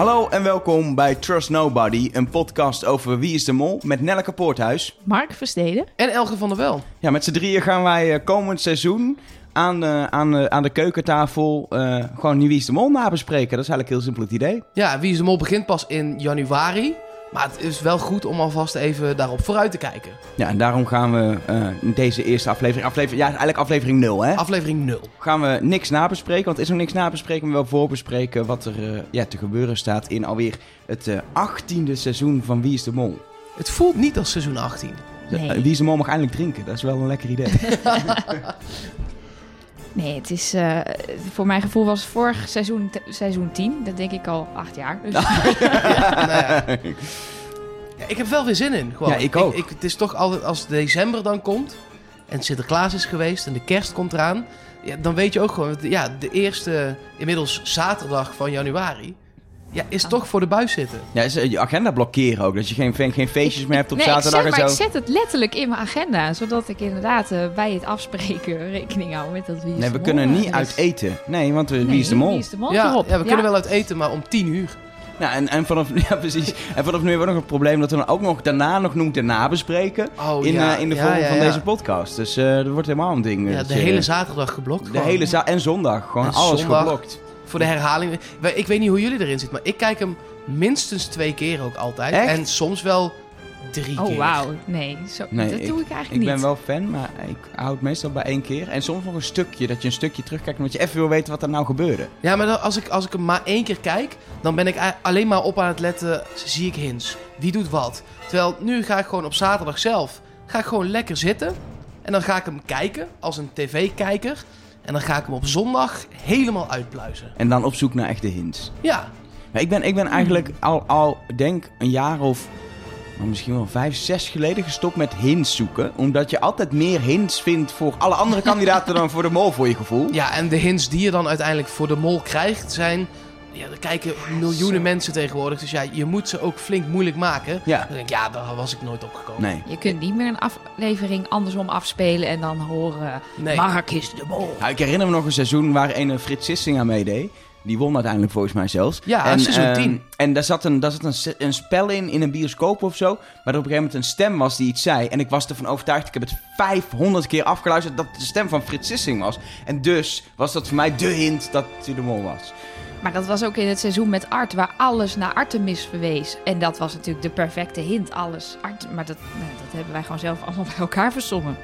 Hallo en welkom bij Trust Nobody, een podcast over Wie is de Mol met Nelleke Poorthuis. Mark Versteden. En Elge van der Wel. Ja, met z'n drieën gaan wij eh, komend seizoen aan de, aan de, aan de keukentafel uh, gewoon Wie is de Mol nabespreken. Dat is eigenlijk heel simpel het idee. Ja, Wie is de Mol begint pas in januari. Maar het is wel goed om alvast even daarop vooruit te kijken. Ja, en daarom gaan we uh, in deze eerste aflevering, aflevering, ja, eigenlijk aflevering 0, hè? Aflevering 0. Gaan we niks nabespreken, want er is nog niks nabespreken, maar wel voorbespreken wat er uh, ja, te gebeuren staat in alweer het uh, achttiende seizoen van Wie is de Mol. Het voelt niet als seizoen 18. Nee. Wie is de Mol mag eindelijk drinken, dat is wel een lekker idee. Nee, het is uh, voor mijn gevoel was het vorig seizoen, seizoen 10. Dat denk ik al acht jaar. Dus. ja, nou ja. Ja, ik heb wel weer zin in. Gewoon. Ja, ik ook. Ik, ik, het is toch altijd als december dan komt en Sinterklaas is geweest en de kerst komt eraan. Ja, dan weet je ook gewoon, ja, de eerste, inmiddels zaterdag van januari. Ja, is toch voor de buis zitten. Ja, is je agenda blokkeren ook. Dat je geen, geen feestjes meer hebt op nee, zaterdag ik zeg, en maar zo. ik zet het letterlijk in mijn agenda. Zodat ik inderdaad uh, bij het afspreken rekening hou met dat wie is Nee, de we mol. kunnen niet Dus- uit eten. Nee, want we, Nee, wie is de mol? Wie is de mol Ja, erop. ja, we kunnen wel uit eten, maar om tien uur. Ja, en, en, vanaf, ja, precies. en vanaf nu hebben we nog een probleem dat we dan ook nog daarna nog noemen te nabespreken. Oh, in, ja. eh, in de vorm ja, van ja. deze podcast. Dus eh dat wordt helemaal een ding. Ja, de hele zaterdag geblokt. De gewoon. hele za en zondag. Gewoon En alles zondag. geblokt. Voor de herhaling. Ik weet niet hoe jullie erin zitten, maar ik kijk hem minstens twee keer ook altijd. Echt? En soms wel drie Oh, keer. wauw. Nee, zo, Nee, dat ik- doe ik eigenlijk Ik niet. ben wel fan, maar ik hou het meestal bij één keer. En soms nog een stukje, dat je een stukje terugkijkt, omdat je even wil weten wat er nou gebeurde. Ja, maar dan- als ik, als ik hem maar één keer kijk, dan ben ik alleen maar op aan het letten. Zie ik hints? Wie doet wat? Terwijl nu ga ik gewoon op zaterdag zelf. Ga ik gewoon lekker zitten. En dan ga ik hem kijken als een tv-kijker. En dan ga ik hem op zondag helemaal uitpluizen. En dan op zoek naar echte hints. Ja, Maar ik ben, ik ben eigenlijk al, al, denk een jaar of nou, misschien wel vijf, zes geleden gestopt met hints zoeken. Omdat je altijd meer hints vindt voor alle andere kandidaten dan voor de mol, voor je gevoel. ja, en de hints die je dan uiteindelijk voor de mol krijgt zijn... Ja, er kijken miljoenen Zo. mensen tegenwoordig. Dus ja, je moet ze ook flink moeilijk maken. Ja. Dan denk ik, ja, daar was ik nooit op gekomen. Nee. Je kunt niet meer een aflevering andersom afspelen en dan horen... Nee. Mark is de mol. Nou, ik herinner me nog een seizoen waar een Frits Sissing aan meedeed. Die won uiteindelijk volgens mij zelfs. Ja, seizoen ehm, 10. En daar zat, een, daar zat een, een spel in, in een bioscoop of zo. Waar er op een gegeven moment een stem was die iets zei. En ik was ervan overtuigd, ik heb het 500 keer afgeluisterd, dat het de stem van Frits Sissing was. En dus was dat voor mij de hint dat hij de mol was. Maar dat was ook in het seizoen met Art, waar alles naar Artemis verwees. En dat was natuurlijk de perfecte hint, alles. Art, maar dat, nou, dat hebben wij gewoon zelf allemaal bij elkaar verzonnen.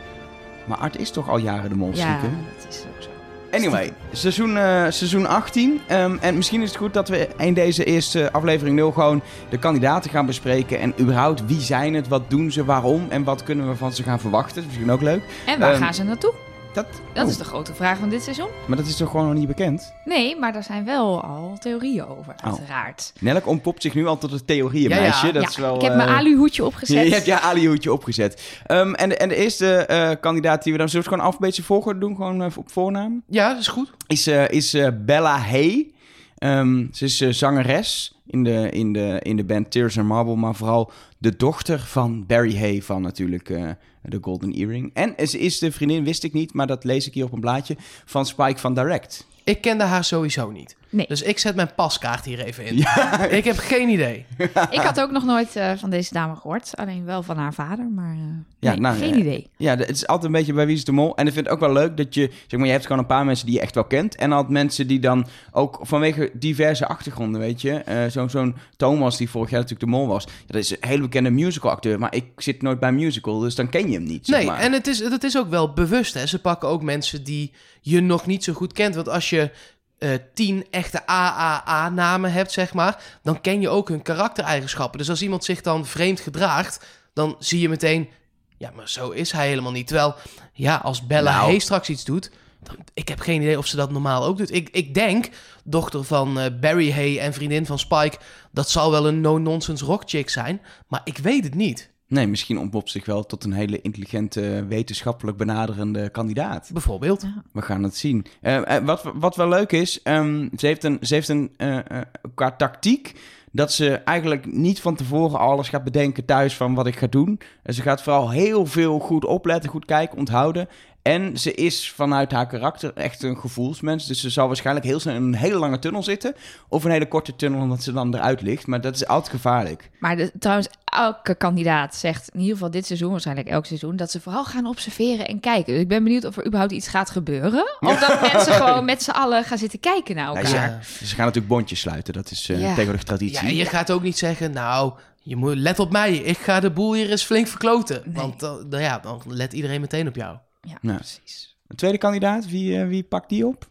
Maar Art is toch al jaren de mol, Ja, dat is ook zo. Anyway, seizoen, eh, seizoen 18. Ehm, en misschien is het goed dat we in deze eerste aflevering 0 gewoon de kandidaten gaan bespreken. En überhaupt wie zijn het, wat doen ze, waarom en wat kunnen we van ze gaan verwachten. Dat is misschien ook leuk. En waar Ehm, gaan ze naartoe? Dat, Dat oh, is de grote vraag van dit seizoen. Maar dat is toch gewoon nog niet bekend? Nee, maar daar zijn wel al theorieën over, Oh. uiteraard. Nelk ontpopt zich nu al tot het theorieënmeisje. Ja, ja. Dat Ja, is wel, ik heb mijn eh, aluhoedje opgezet. Je hebt je alihoedje opgezet. Ehm, en, de, en de eerste eh, kandidaat die we dan... Zullen we het gewoon alfabetische volgorde doen? Gewoon eh, op voornaam? Ja, dat is goed. Is, eh, is Bella Hay. Ehm, ze is zangeres in de, in, de, in de band Tears and Marble. Maar vooral de dochter van Barry Hay van natuurlijk eh de Golden Earring. En ze is de vriendin, wist ik niet, maar dat lees ik hier op een blaadje, van Spike van Direct. Ik kende haar sowieso niet. Nee. Dus ik zet mijn paskaart hier even in. Ja, Ik heb geen idee. Ik had ook nog nooit eh, van deze dame gehoord. Alleen wel van haar vader, maar eh, Ja, nee, nou, geen eh, idee. Ja, het is altijd een beetje bij Wie is de Mol. En ik vind het ook wel leuk dat je... Zeg maar, je hebt gewoon een paar mensen die je echt wel kent. En altijd mensen die dan ook vanwege diverse achtergronden, weet je. eh, Zo'n zo'n Thomas die vorig jaar natuurlijk de Mol was. Ja, dat is een hele bekende musicalacteur. Maar ik zit nooit bij musical, dus dan ken je hem niet, zeg Nee, maar. en het is, het is ook wel bewust. Hè. Ze pakken ook mensen die je nog niet zo goed kent. Want als je eh, tien echte AAA-namen hebt, zeg maar... dan ken je ook hun karaktereigenschappen. Dus als iemand zich dan vreemd gedraagt... dan zie je meteen... ja, maar zo is hij helemaal niet. Terwijl, ja, als Bella Nou. Hay straks iets doet... Dan, ik heb geen idee of ze dat normaal ook doet. Ik, ik denk, dochter van eh, Barry Hay en vriendin van Spike... dat zal wel een no-nonsense rockchick zijn. Maar ik weet het niet. Nee, misschien ontpopt zich wel tot een hele intelligente, wetenschappelijk benaderende kandidaat. Bijvoorbeeld. We gaan het zien. Eh, eh, wat, wat wel leuk is, ehm, ze heeft een, ze heeft een eh, eh, qua tactiek dat ze eigenlijk niet van tevoren alles gaat bedenken thuis van wat ik ga doen. En ze gaat vooral heel veel goed opletten, goed kijken, onthouden. En ze is vanuit haar karakter echt een gevoelsmens. Dus ze zal waarschijnlijk heel snel in een hele lange tunnel zitten. Of een hele korte tunnel, omdat ze dan eruit ligt. Maar dat is altijd gevaarlijk. Maar de- trouwens, elke kandidaat zegt, in ieder geval dit seizoen, waarschijnlijk elk seizoen, dat ze vooral gaan observeren en kijken. Dus ik ben benieuwd of er überhaupt iets gaat gebeuren. Of dat mensen gewoon met z'n allen gaan zitten kijken naar Nou, elkaar. ja, Ze gaan natuurlijk bondjes sluiten. Dat is eh, Ja. tegenwoordig Ja, traditie. en je gaat ook niet zeggen, nou, je moet, let op mij, ik ga de boel hier eens flink verkloten. Nee. Want dan- ja, dan let iedereen meteen op jou. Ja, Ja. precies. Een tweede kandidaat, wie, eh, wie pakt die op?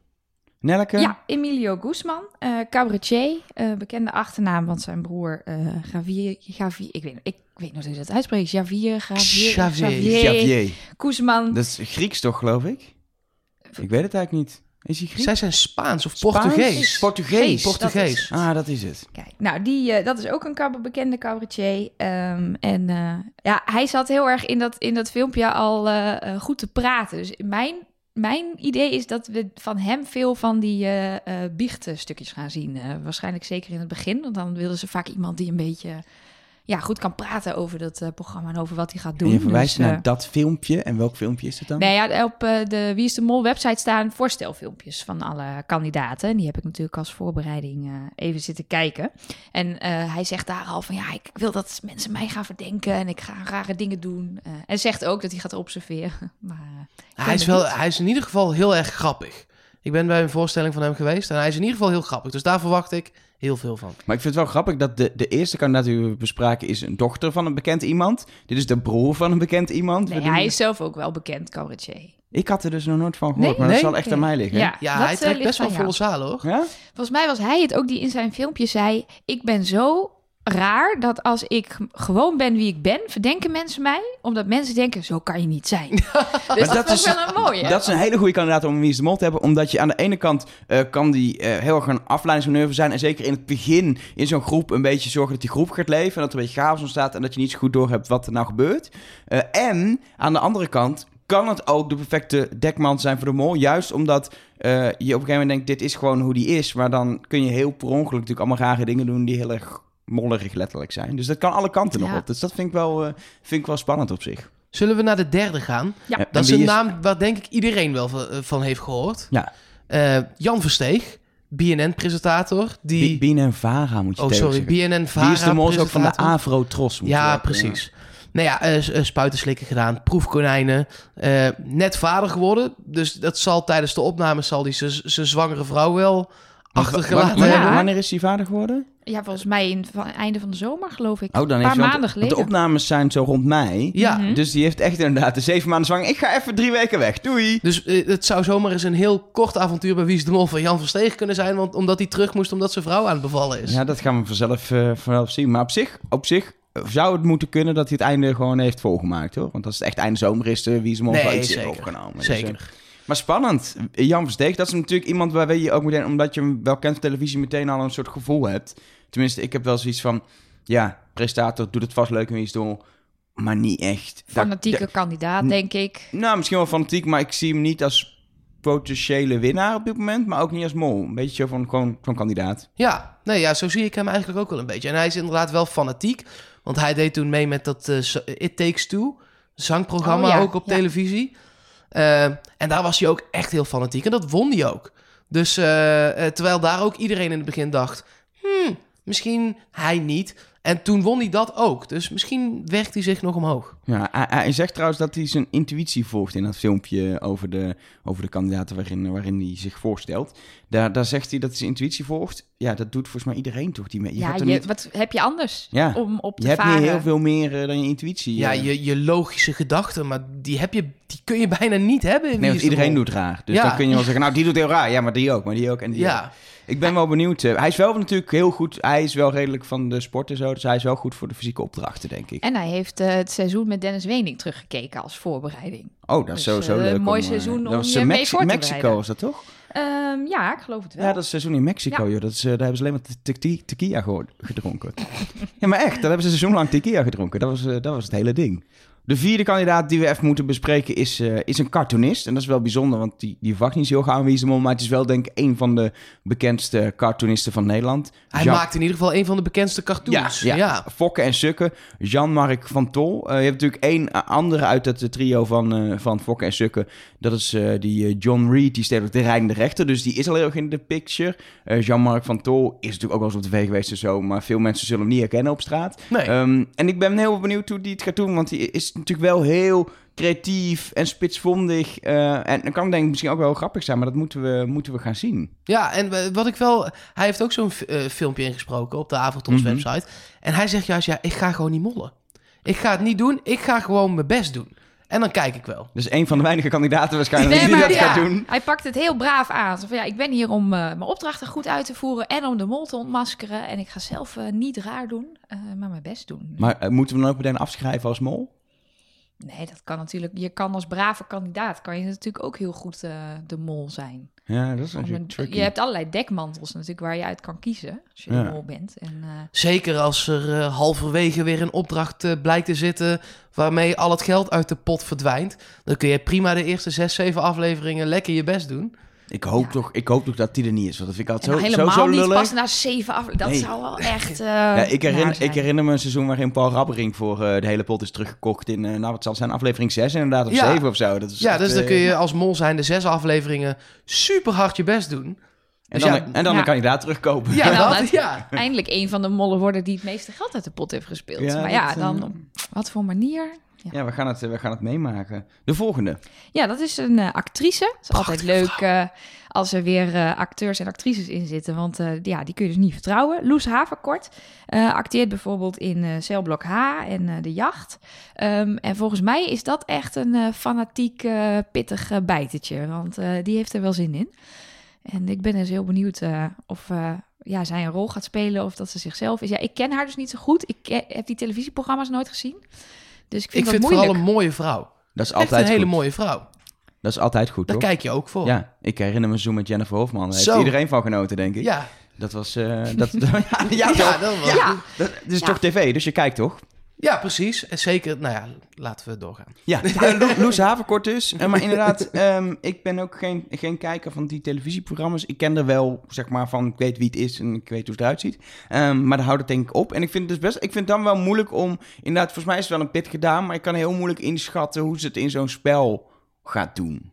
Nelke? Ja, Emilio Guzman, eh cabaretier, eh, bekende achternaam, want zijn broer eh Javier, Javier, ik weet, ik weet nog hoe je dat uitspreekt, Javier, Javier. Xavier. Guzman. Dat is Grieks toch, geloof ik? Ik weet het eigenlijk niet. Is hij Grieks? Zij zijn Spaans of Spaans? Portugees. Portugees. Portugees. Ah, dat is het. Kijk, nou, die, eh, dat is ook een cab- bekende cabaretier. Ehm, en eh, ja, hij zat heel erg in dat, in dat filmpje al eh, goed te praten. Dus mijn, mijn idee is dat we van hem veel van die eh eh biechtstukjes gaan zien. Eh, waarschijnlijk zeker in het begin, want dan wilden ze vaak iemand die een beetje ja, goed kan praten over dat eh, programma en over wat hij gaat doen. En je verwijst Dus, eh, naar dat filmpje. En welk filmpje is het dan? Nee, ja, op eh, de Wie is de Mol website staan voorstelfilmpjes van alle kandidaten. En die heb ik natuurlijk als voorbereiding eh, even zitten kijken. En eh, hij zegt daar al van ja, ik wil dat mensen mij gaan verdenken en ik ga rare dingen doen. Eh, en zegt ook dat hij gaat observeren. Maar, eh, Hij is, wel, hij is in ieder geval heel erg grappig. Ik ben bij een voorstelling van hem geweest en hij is in ieder geval heel grappig. Dus daar verwacht ik heel veel van. Maar ik vind het wel grappig dat de, de eerste kandidaat die we bespraken is een dochter van een bekend iemand. Dit is de broer van een bekend iemand. Nee, hij is zelf ook wel bekend cabaretier. Ik had er dus nog nooit van gehoord, Nee? maar dat zal echt aan mij liggen. Ja, Ja, dat, hij eh, trekt best wel volle zalen hoor. Ja? Volgens mij was hij het ook die in zijn filmpje zei: Ik ben zo raar dat als ik gewoon ben wie ik ben, verdenken mensen mij. Omdat mensen denken: Zo kan je niet zijn. dus dat, dat is wel een mooie. Dat is een hele goede kandidaat om een Wie is de Mol te hebben. Omdat je aan de ene kant eh, kan die eh, heel erg een afleidingsmanoeuvre zijn. En zeker in het begin in zo'n groep een beetje zorgen dat die groep gaat leven. En dat er een beetje chaos ontstaat. En dat je niet zo goed doorhebt wat er nou gebeurt. Eh, en aan de andere kant kan het ook de perfecte dekman zijn voor de mol. Juist omdat je op een gegeven moment denkt, dit is gewoon hoe die is. Maar dan kun je heel per ongeluk natuurlijk allemaal rare dingen doen die heel erg mollerig letterlijk zijn. Dus dat kan alle kanten nog op. Dus dat vind ik wel, eh, vind ik wel spannend op zich. Zullen we naar de derde gaan? Ja. Dat is een naam waar denk ik iedereen wel van, eh, van heeft gehoord. Ja, Eh, Jan Versteeg, BNN-presentator. Die... Bien en Vara moet je oh, sorry. BNN-Vara. Wie is de mol is ook van de. Afro-tros. Ja, precies. Nou ja, eh, s- eh, spuiten slikken gedaan, proefkonijnen. eh, net vader geworden. Dus dat zal tijdens de opnames zal hij zijn zwangere vrouw wel achtergelaten wanneer. Ja. wanneer is hij vader geworden? Ja, volgens mij in van, einde van de zomer, geloof ik. Oh, dan een heeft paar maanden want geleden. De opnames zijn zo rond mei. Ja, Mhm. Dus die heeft echt inderdaad de zeven maanden zwanger. Ik ga even drie weken weg. Doei. dus eh, het zou zomaar eens een heel kort avontuur bij Wie is de Mol van Jan Versteeg kunnen zijn. Want, omdat hij terug moest omdat zijn vrouw aan het bevallen is. Ja, dat gaan we vanzelf, eh, vanzelf zien. Maar op zich, op zich zou het moeten kunnen dat hij het einde gewoon heeft volgemaakt, hoor. Want als het echt einde zomer is, eh, wie is Nee, iets zeker. opgenomen. Dus, Zeker. Maar spannend. Jan Versteeg, dat is natuurlijk iemand waar je ook meteen, omdat je hem wel kent op televisie, meteen al een soort gevoel hebt. Tenminste, ik heb wel zoiets van, ja, presentator doet het vast leuk en wie is dol, maar niet echt. Fanatieke dat- kandidaat, denk ik. nou, misschien wel fanatiek, maar ik zie hem niet als potentiële winnaar op dit moment, maar ook niet als mol. Een beetje zo van gewoon van kandidaat. Ja, nee, ja, zo zie ik hem eigenlijk ook wel een beetje. En hij is inderdaad wel fanatiek. Want hij deed toen mee met dat eh, It Takes Two zangprogramma Oh ja, ook op ja. televisie. Eh, en daar was hij ook echt heel fanatiek. En dat won hij ook. Dus eh, eh, terwijl daar ook iedereen in het begin dacht... Hmm, misschien hij niet. En toen won hij dat ook. Dus misschien werkt hij zich nog omhoog. Ja, hij, hij zegt trouwens dat hij zijn intuïtie volgt in dat filmpje over de, over de kandidaten waarin, waarin hij zich voorstelt. Daar, daar zegt hij dat hij zijn intuïtie volgt. Ja, dat doet volgens mij iedereen toch? Die, je ja, gaat er je, niet, wat heb je anders Ja. om op te je hebt varen? niet heel veel meer eh, dan je intuïtie. Ja, eh. je, je logische gedachten, maar die, heb je, die kun je bijna niet hebben. in Nee, want iedereen doet raar. Dus Ja. dan kun je wel zeggen, nou, die doet heel raar. Ja, maar die ook, maar die ook en die ook. Ik ben wel benieuwd. eh, hij is wel natuurlijk heel goed. Hij is wel redelijk van de sport en zo. Dus hij is wel goed voor de fysieke opdrachten, denk ik. En hij heeft eh, het seizoen met Dennis Wening teruggekeken als voorbereiding. Oh, dat is Dus, sowieso eh, leuk. mooi om, eh, seizoen dat om was, je mee Mexi- voor te Mexico was dat toch? Ehm, ja, ik geloof het wel. Ja, dat is seizoen in Mexico, Ja. joh. Dat is, daar hebben ze alleen maar te- te- tequila gedronken. ja, maar echt, daar hebben ze een seizoen lang tequila gedronken. Dat was, dat was het hele ding. De vierde kandidaat die we even moeten bespreken is, eh, is een cartoonist. En dat is wel bijzonder, want die, die verwacht niet zo heel gauw wie is de mol. Maar het is wel denk ik een van de bekendste cartoonisten van Nederland. Hij Jean- maakt in ieder geval een van de bekendste cartoons. Ja, ja. Fokken en Sukken. Jean-Marc van Tol. Eh, je hebt natuurlijk één eh, andere uit het trio van, van Fokken en Sukken. Dat is die John Reed, die steekt op de Rijn de Rechter. Dus die is al heel erg in de picture. Jean-Marc van Tol is natuurlijk ook wel eens op tv geweest en zo. Maar veel mensen zullen hem niet herkennen op straat. Nee. Ehm, en ik ben heel benieuwd hoe die het gaat doen. Want die is natuurlijk wel heel creatief en spitsvondig. Eh, en dan kan denk ik misschien ook wel grappig zijn. Maar dat moeten we, moeten we gaan zien. Ja, en wat ik wel... Hij heeft ook zo'n eh, filmpje ingesproken op de Avondtops Mhm. website. En hij zegt juist, ja, ik ga gewoon niet mollen. Ik ga het niet doen, ik ga gewoon mijn best doen. En dan kijk ik wel. Dus een van de weinige kandidaten waarschijnlijk Nee, die maar dat ja, gaat doen. hij pakt het heel braaf aan. Zo van, ja, ik ben hier om eh, mijn opdrachten goed uit te voeren en om de mol te ontmaskeren. En ik ga zelf eh, niet raar doen, eh, maar mijn best doen. Maar moeten we dan ook meteen afschrijven als mol? Nee, dat kan natuurlijk. Je kan als brave kandidaat kan je natuurlijk ook heel goed eh, de mol zijn. Ja, dat is natuurlijk een- tricky. je hebt allerlei dekmantels natuurlijk waar je uit kan kiezen als je Ja. de mol bent. En, eh, Zeker als er eh, halverwege weer een opdracht blijkt te zitten... waarmee al het geld uit de pot verdwijnt... dan kun je prima de eerste zes, zeven afleveringen lekker je best doen. Ik hoop, Ja. toch, ik hoop toch dat die er niet is. Want dat vind ik altijd dan zo, helemaal zo, zo niet lullig. pas na zeven afleveringen. Dat Nee. zou wel echt. eh, Ja, ik, herinner, ik herinner me een seizoen waarin Paul Rabbering voor eh, de hele pot is teruggekocht in, eh, nou wat zal zijn, aflevering 6 inderdaad, of Ja. 7 of zo. Dat is Ja, echt, dus dan eh, kun je als mol zijn de zes afleveringen super hard je best doen. En Dus dan, ja, en dan ja. een kandidaat terugkopen. Ja, dat, ja. Eindelijk een van de mollen worden die het meeste geld uit de pot heeft gespeeld. Ja, maar ja, dat, eh, dan op wat voor manier? Ja, we gaan, het, we gaan het meemaken. De volgende. Ja, dat is een eh, actrice. Het is altijd leuk eh, als er weer eh, acteurs en actrices in zitten. Want eh, ja, die kun je dus niet vertrouwen. Loes Haverkort eh, acteert bijvoorbeeld in eh Celblok H en eh, De Jacht. Ehm, en volgens mij is dat echt een eh, fanatiek, eh, pittig eh, bijtetje. Want eh, die heeft er wel zin in. En ik ben dus heel benieuwd eh, of eh, ja, zij een rol gaat spelen of dat ze zichzelf is. Ja, ik ken haar dus niet zo goed. Ik heb die televisieprogramma's nooit gezien. Dus ik vind Ik het vind het moeilijk. vooral een mooie vrouw. Dat is Echt altijd een hele mooie vrouw. Dat is altijd goed, Daar toch? kijk je ook voor. Ja, ik herinner me zo met Jennifer Hofman. Daar heeft iedereen van genoten, denk ik. ja. Dat was... eh, dat, ja, ja, dat was- Ja. Dat, dit is Ja. toch tv, dus je kijkt toch? Ja, precies. En zeker, nou ja, laten we doorgaan. Ja, Lo- Loes Haverkort dus. Eh, maar inderdaad, ehm, ik ben ook geen, geen kijker van die televisieprogramma's. Ik ken er wel, zeg maar, van ik weet wie het is en ik weet hoe het eruit ziet. Ehm, maar daar houdt het denk ik op. En ik vind het dus best, ik vind het dan wel moeilijk om, inderdaad, volgens mij is het wel een pit gedaan, maar ik kan heel moeilijk inschatten hoe ze het in zo'n spel gaat doen.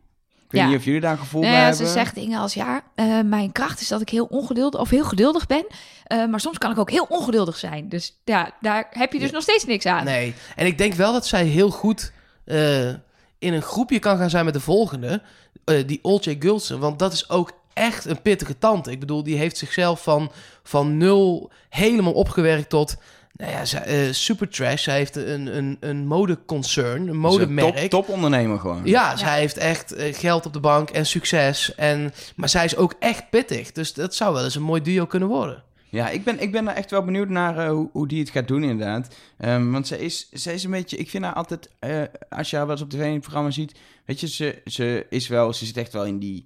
Weet Ja. niet of jullie daar een gevoel Nou bij ja, hebben. ze zegt dingen als ja, eh, mijn kracht is dat ik heel ongeduldig of heel geduldig ben. eh, maar soms kan ik ook heel ongeduldig zijn. Dus ja, daar heb je dus nog steeds niks aan. Nee. En ik denk wel dat zij heel goed eh, in een groepje kan gaan zijn met de volgende. die Olcay Gulsen. Want dat is ook echt een pittige tante. Ik bedoel, die heeft zichzelf van, van nul helemaal opgewerkt tot... Nou ja, zij, eh, super trash. Zij heeft een, een, een modeconcern, een modemerk. Top, top ondernemer gewoon. Ja, zij heeft echt eh, geld op de bank en succes. En, maar zij is ook echt pittig. Dus dat zou wel eens een mooi duo kunnen worden. Ja, ik ben, ik ben er echt wel benieuwd naar eh, hoe, hoe die het gaat doen, inderdaad. Ehm, want zij is, zij is een beetje, ik vind haar altijd, eh, als je haar wel eens op tv in het programma ziet, weet je, ze, ze is wel, ze zit echt wel in die,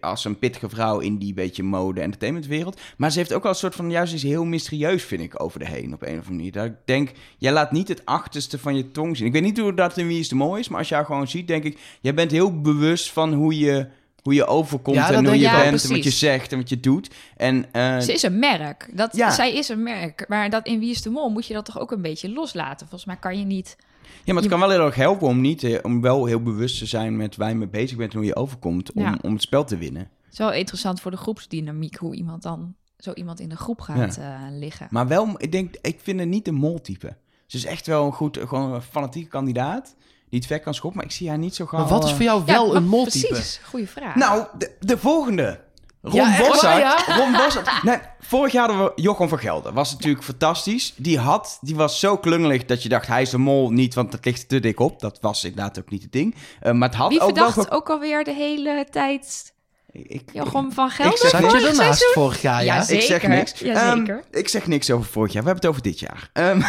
als een pittige vrouw in die beetje mode- entertainmentwereld. Maar ze heeft ook wel een soort van, juist iets heel mysterieus, vind ik, over de heen op een of andere manier. Dat ik denk, jij laat niet het achterste van je tong zien. Ik weet niet hoe dat in Wie is de Mooi is, maar als je haar gewoon ziet, denk ik, jij bent heel bewust van hoe je... Hoe je overkomt Ja, en hoe je bent en wat je zegt en wat je doet. En eh, Ze is een merk. Dat, Ja. Zij is een merk. Maar dat in Wie is de Mol moet je dat toch ook een beetje loslaten. Volgens mij kan je niet... Ja, maar het Je- kan wel heel erg helpen om, niet, eh, om wel heel bewust te zijn met waar je mee bezig bent en hoe je overkomt om, Ja. om het spel te winnen. Het is wel interessant voor de groepsdynamiek hoe iemand dan zo iemand in de groep gaat eh, liggen. Maar wel, ik denk, ik vind het niet een moltype. Ze is echt wel een goed, gewoon een fanatieke kandidaat die het ver kan schoppen, maar ik zie haar niet zo gauw. Maar wat is eh, voor jou wel een moltype? Precies, goede vraag. Nou, de, de volgende. Ron Ja, Bossart. ja? Ron Bossart. Nee, vorig jaar hadden we Jochem van Gelder. Was natuurlijk fantastisch. Die had, die was zo klungelig dat je dacht, hij is de mol niet, want het ligt te dik op. Dat was inderdaad ook niet het ding. Eh, maar het had Wie ook wel... verdacht ook alweer de hele tijd Ik, Jochem van Gelder? zeg Zat je vorig ernaast vorig jaar, ja? Ja, ik zeg niks. Ja, Ehm, ik zeg niks over vorig jaar. We hebben het over dit jaar. Ehm,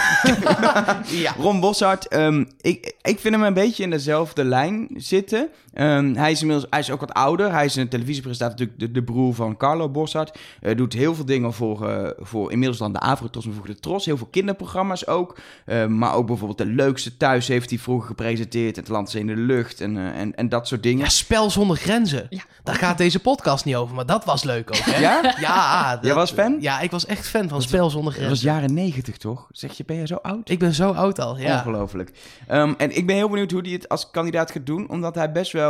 Ja. Ron Boshart, ehm, ik, ik vind hem een beetje in dezelfde lijn zitten. Ehm, hij is inmiddels hij is ook wat ouder. Hij is een televisiepresentator, natuurlijk de, de broer van Carlo Bossard. Eh, doet heel veel dingen voor, eh, voor inmiddels dan de Avrotros en voor de Tros. Heel veel kinderprogramma's ook. Eh, maar ook bijvoorbeeld de leukste thuis heeft hij vroeger gepresenteerd. Het land is in de lucht en, eh, en, en dat soort dingen. Ja, spel zonder grenzen. Ja. Daar gaat deze podcast niet over, maar dat was leuk ook, hè? Ja? Ja. dat- Jij was fan? Ja, ik was echt fan van Spel zonder Dat was grenzen. jaren negentig, toch? Zeg je, ben je zo oud? Ik ben zo oud al, ja. Ongelooflijk. Ehm, en ik ben heel benieuwd hoe hij het als kandidaat gaat doen, omdat hij best wel...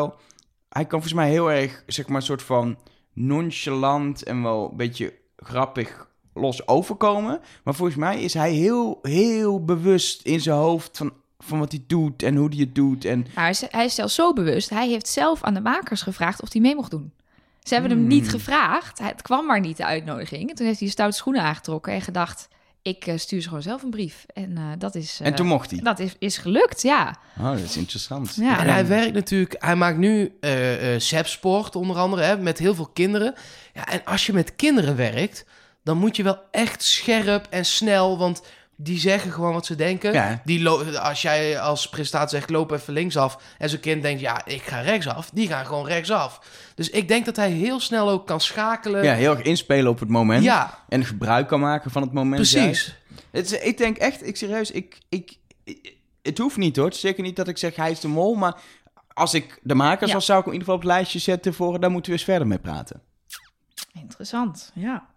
Hij kan volgens mij heel erg, zeg maar, een soort van nonchalant en wel een beetje grappig los overkomen. Maar volgens mij is hij heel, heel bewust in zijn hoofd van, van wat hij doet en hoe hij het doet. En hij is, hij is zelfs zo bewust. Hij heeft zelf aan de makers gevraagd of hij mee mocht doen. Ze hebben hem Hmm. niet gevraagd. Hij- Het kwam maar niet, de uitnodiging. En toen heeft hij stoute schoenen aangetrokken en gedacht... ik eh, stuur ze gewoon zelf een brief. En eh, dat is... eh, en toen mocht hij. Dat is, is gelukt, ja. Oh, dat is interessant. Ja. En hij werkt natuurlijk, hij maakt nu eh eh Sepsport onder andere, hè, met heel veel kinderen. Ja, en als je met kinderen werkt, dan moet je wel echt scherp en snel, want die zeggen gewoon wat ze denken. Ja. Die als jij als presentator zegt, loop even linksaf, en zo'n kind denkt, ja, ik ga rechtsaf, die gaan gewoon rechtsaf. Dus ik denk dat hij heel snel ook kan schakelen. Ja, heel erg inspelen op het moment. Ja, En gebruik kan maken van het moment. precies. Het is, ik denk echt, ik serieus, ik, ik, ik- het hoeft niet hoor. Zeker niet dat ik zeg hij is de mol, maar als ik de makers Ja. was, zou ik hem in ieder geval op het lijstje zetten voor, daar moeten we eens verder mee praten. Interessant, ja.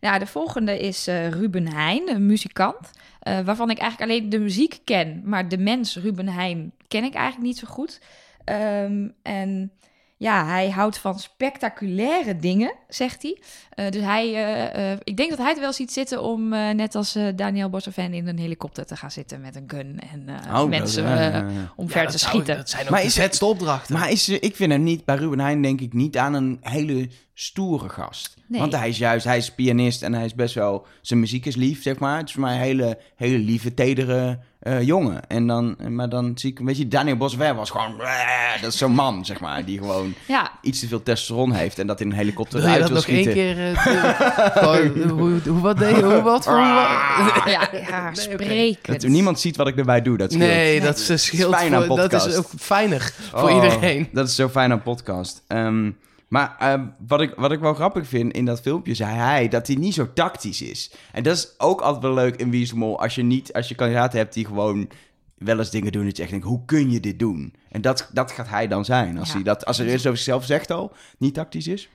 Ja, de volgende is eh, Ruben Heijn, een muzikant. eh, waarvan ik eigenlijk alleen de muziek ken. Maar de mens Ruben Heijn ken ik eigenlijk niet zo goed. Ehm, en ja, hij houdt van spectaculaire dingen, zegt hij. Eh, dus hij, eh, eh, ik denk dat hij het wel ziet zitten om, eh, net als eh, Daniel Bosselvan, in een helikopter te gaan zitten met een gun. En eh, Oh, mensen dat- ja, ja, ja. om Ja, ver dat te zou- schieten. Dat zijn ook Maar de is het- opdrachten. Maar is, ik vind hem niet, bij Ruben Heijn denk ik niet aan een hele stoere gast. Nee. Want hij is juist, hij is pianist en hij is best wel, zijn muziek is lief, zeg maar. Het is voor mij een hele, hele lieve, tedere eh, jongen. En dan, maar dan zie ik, weet je, Daniel Boswer was gewoon, "Bleh", dat is zo'n man, zeg maar, die gewoon Ja, iets te veel testosteron heeft en dat in een helikopter Wil je uit dat wil nog één schieten. keer... eh, hoe, hoe, wat deed je? Hoe, wat voor... Ah. ja, ja Nee. Dat niemand ziet wat ik erbij doe, dat scheelt. Nee, dat is, scheelt fijn aan voor, dat is ook fijner voor Oh, iedereen. Dat is zo fijn aan podcast. Ehm, maar eh, wat, ik, wat ik wel grappig vind in dat filmpje, zei hij dat hij niet zo tactisch is. En dat is ook altijd wel leuk in Wie is de Mol, als je niet, als je kandidaten hebt die gewoon wel eens dingen doen dat je echt denkt, hoe kun je dit doen? En dat, dat gaat hij dan zijn, als Ja. hij dat, als hij eerst over zichzelf zegt al, niet tactisch is.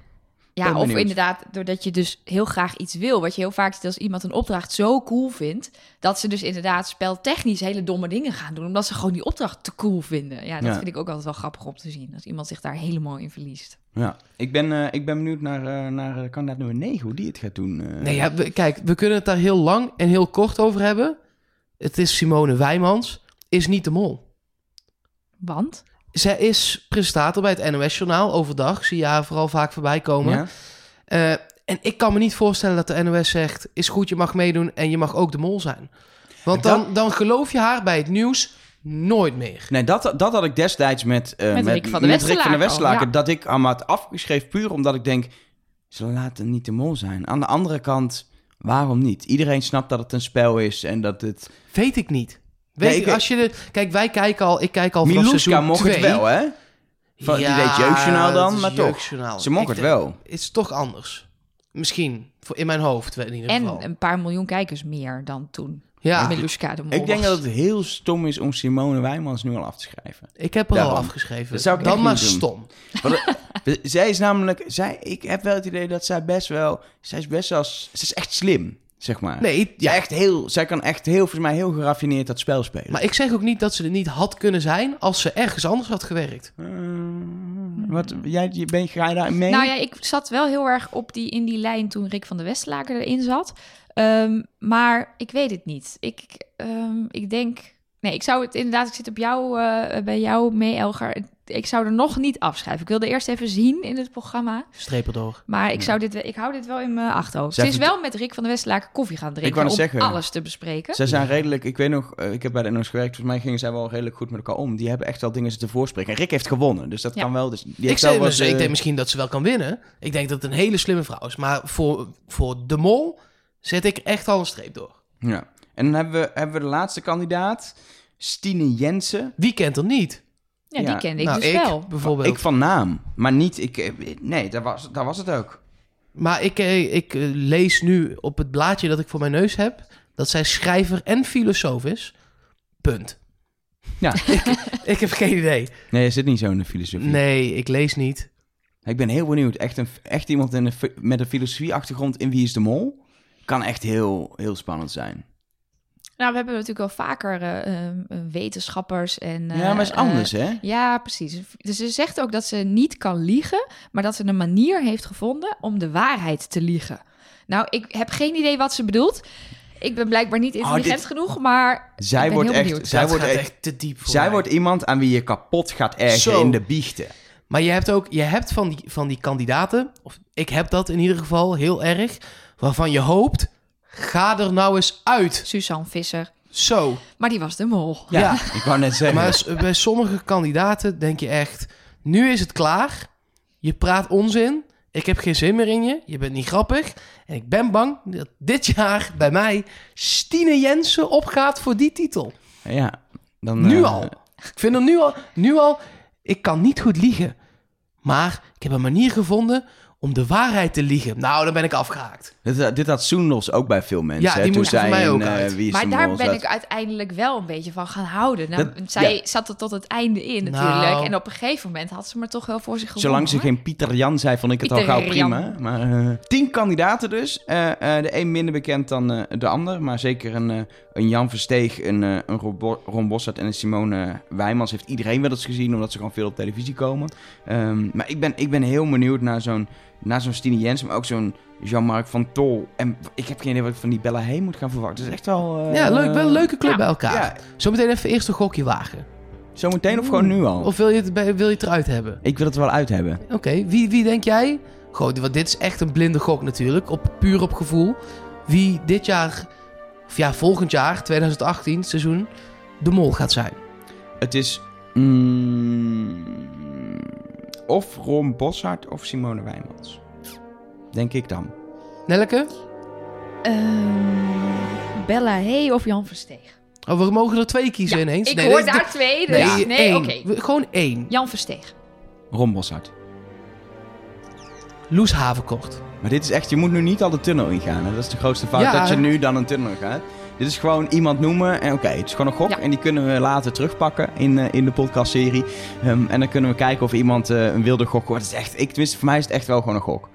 Ja, Ben of benieuwd. inderdaad, doordat je dus heel graag iets wil. Wat je heel vaak ziet als iemand een opdracht zo cool vindt. dat ze dus inderdaad speltechnisch hele domme dingen gaan doen. omdat ze gewoon die opdracht te cool vinden. Ja, dat Ja. vind ik ook altijd wel grappig om te zien. Dat iemand zich daar helemaal in verliest. Ja, ik ben, eh, ik ben benieuwd naar, eh, naar eh, kandidaat nummer 9, hoe die het gaat doen. eh. Nee, ja, we- kijk, we kunnen het daar heel lang en heel kort over hebben. Het is Simone Wijmans, is niet de mol. Want? Zij is presentator bij het NOS-journaal overdag. Zie je haar vooral vaak voorbij komen. Ja? Eh, en ik kan me niet voorstellen dat de NOS zegt... is goed, je mag meedoen en je mag ook de mol zijn. Want dan- dan, dan geloof je haar bij het nieuws nooit meer. Nee, dat, dat had ik destijds met, eh, Met met, Rick van de ja. Dat ik had afgeschreven puur omdat ik denk... ze laten niet de mol zijn. Aan de andere kant, waarom niet? Iedereen snapt dat het een spel is en dat het... Weet ik niet. Weet Nee, ik, als je de, kijk, wij kijken al... Ik kijk al vanaf Miluska seizoen mocht het 2. wel, hè? Van- die deed jeugdjournaal dan, het maar toch. Ze mocht Ik het denk- wel. Het is toch anders. Misschien. Voor in mijn hoofd in ieder En geval. een paar miljoen kijkers meer dan toen. ja, Miluska de Mol Ik denk was. dat het heel stom is om Simone Wijmans nu al af te schrijven. ik heb er al afgeschreven. Dat zou ik Dan maar doen. stom. Want, eh, zij is namelijk... Zij, ik heb wel het idee dat zij best wel... Zij is best wel... Ze is echt slim, zeg maar. Nee, Ja. Echt heel, zij kan echt heel, volgens mij heel geraffineerd dat spel spelen. maar ik zeg ook niet dat ze er niet had kunnen zijn als ze ergens anders had gewerkt. Eh, wat, jij, je- ben, ga je daar mee? Nou ja, ik zat wel heel erg op die, in die lijn toen Rick van de Westlaken erin zat. Ehm, maar ik weet het niet. Ik, ehm, ik denk... Nee, ik zou het inderdaad... Ik zit op jou, eh, bij jou mee, Elger. Ik zou er nog niet afschrijven. Ik wilde eerst even zien in het programma. Streep erdoor. Maar ik, zou dit, ik hou dit wel in mijn achterhoofd. Zij Ze is wel met Rick van de Westlaken koffie gaan drinken... wou om zeggen. alles te bespreken. Zij zijn redelijk, ik weet nog, eh, ik heb bij de NOS gewerkt, volgens mij gingen zij wel redelijk goed met elkaar om. Die hebben echt wel dingen zitten voorspreken. En Rick heeft gewonnen, dus dat Ja. kan wel. Dus die Ik, zei, wel dus, ik eh, denk misschien dat ze wel kan winnen. Ik denk dat het een hele slimme vrouw is. Maar voor, voor de mol zet ik echt al een streep door. Ja. En dan hebben we, hebben we de laatste kandidaat, Stine Jensen. Wie kent er niet? Ja, die kende ik nou, dus ik wel. bijvoorbeeld. Ik van naam, maar niet... Ik, eh, nee, dat was, dat was het ook. Maar ik, eh, ik eh, lees nu op het blaadje dat ik voor mijn neus heb... dat zij schrijver en filosoof is. Punt. Ja. ik, ik heb geen idee. Nee, er zit niet zo in de filosofie. Nee, ik lees niet. Ik ben heel benieuwd. Echt, een, echt iemand in een, fi- met een filosofieachtergrond in Wie is de Mol... kan echt heel, heel spannend zijn. Nou, we hebben natuurlijk al vaker eh, eh, wetenschappers en... ja, maar is eh, anders, hè? Ja, precies. Dus ze zegt ook dat ze niet kan liegen, maar dat ze een manier heeft gevonden om de waarheid te liegen. Nou, ik heb geen idee wat ze bedoelt. Ik ben blijkbaar niet intelligent Oh, dit- genoeg, maar Zij ik ben wordt heel echt... benieuwd. Zij dat wordt gaat echt... echt te diep voor Zij mij. wordt iemand aan wie je kapot gaat ergeren Zo. in de biechten. Maar je hebt ook je hebt van, die, van die kandidaten, of ik heb dat in ieder geval heel erg, waarvan je hoopt, ga er nou eens uit. Suzanne Visser. Zo. Maar die was de mol. Ja, Ja. ik wou net zeggen. Maar bij sommige kandidaten denk je echt, nu is het klaar. Je praat onzin. Ik heb geen zin meer in je. Je bent niet grappig. En ik ben bang dat dit jaar bij mij Stine Jensen opgaat voor die titel. Ja, dan... Nu eh, al. Ik vind er nu al, nu al, ik kan niet goed liegen. Maar ik heb een manier gevonden om de waarheid te liegen. Nou, dan ben ik afgehaakt. Dit, dit had Soendos ook bij veel mensen. Ja, hè, die toen moest zij voor mij ook eh, uit. Wie is Maar daar ben ik uiteindelijk wel een beetje van gaan houden. Nou, Dat- zij ja. zat er tot het einde in Nou. natuurlijk. En op een gegeven moment had ze me toch wel voor zich gewonnen. Zolang ze hoor. geen Pieter Jan zei, vond ik het al gauw prima. Maar eh, tien kandidaten dus. Eh, eh, de een minder bekend dan eh, de ander. Maar zeker een, eh, een Jan Versteeg, een, eh, een Ron Bo- Ron Bossert en een Simone Wijmans... heeft iedereen wel eens gezien, omdat ze gewoon veel op televisie komen. Ehm, maar ik ben, ik ben heel benieuwd naar zo'n, naar zo'n Stine Jensen, maar ook zo'n Jean-Marc van Tol. En ik heb geen idee wat ik van die Bella Hey moet gaan verwachten. Het is echt wel... eh, Ja, leuk. Wel een leuke club ja. bij elkaar. Ja, Zometeen even eerst een gokje wagen. zometeen of gewoon nu al? Of wil je het, wil je het eruit hebben? Ik wil het er wel uit hebben. Oké, wie, wie denk jij? Goed, want dit is echt een blinde gok natuurlijk. Op, puur op gevoel. Wie dit jaar, of ja, volgend jaar, 2018 seizoen, de mol gaat zijn. Het is mm, of Ron Boshart of Simone Wijmans. Denk ik dan. Nelleke? Ehm, Bella Hey of Jan Versteeg? Oh, we mogen er twee kiezen Ja, ineens. Ik Nee, hoor daar twee, dus Nee, oké. Gewoon één. Jan Versteeg. Ron Boshart. Loes Havenkort. Maar dit is echt, je moet nu niet al de tunnel ingaan. Hè? Dat is de grootste fout, Ja. dat je nu dan een tunnel gaat. Dit is gewoon iemand noemen en oké, het is gewoon een gok. Ja. En die kunnen we later terugpakken in, eh, in de podcastserie. Ehm, en dan kunnen we kijken of iemand eh, een wilde gok wordt. Het is echt, ik, tenminste, voor mij is het echt wel gewoon een gok.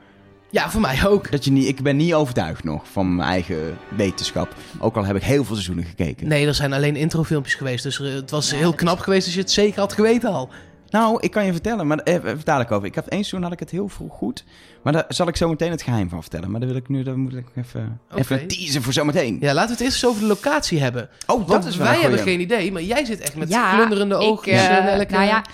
Ja, voor mij ook. Dat je niet, ik ben niet overtuigd nog van mijn eigen wetenschap. Ook al heb ik heel veel seizoenen gekeken. Nee, er zijn alleen introfilmpjes geweest. Dus er- het was Ja, heel knap geweest als je het zeker had geweten al. Nou, ik kan je vertellen, maar even, even dadelijk over. Ik had één seizoen had ik het heel vroeg goed. Maar daar zal ik zo meteen het geheim van vertellen. Maar daar wil ik nu, daar moet ik even, even teasen voor zometeen. Ja, laten we het eerst eens over de locatie hebben. Oh, dat Want is wel wij een hebben geen idee, maar jij zit echt met Ja, glunderende ik, oogjes. eh, eh, Nelleke. nou ja,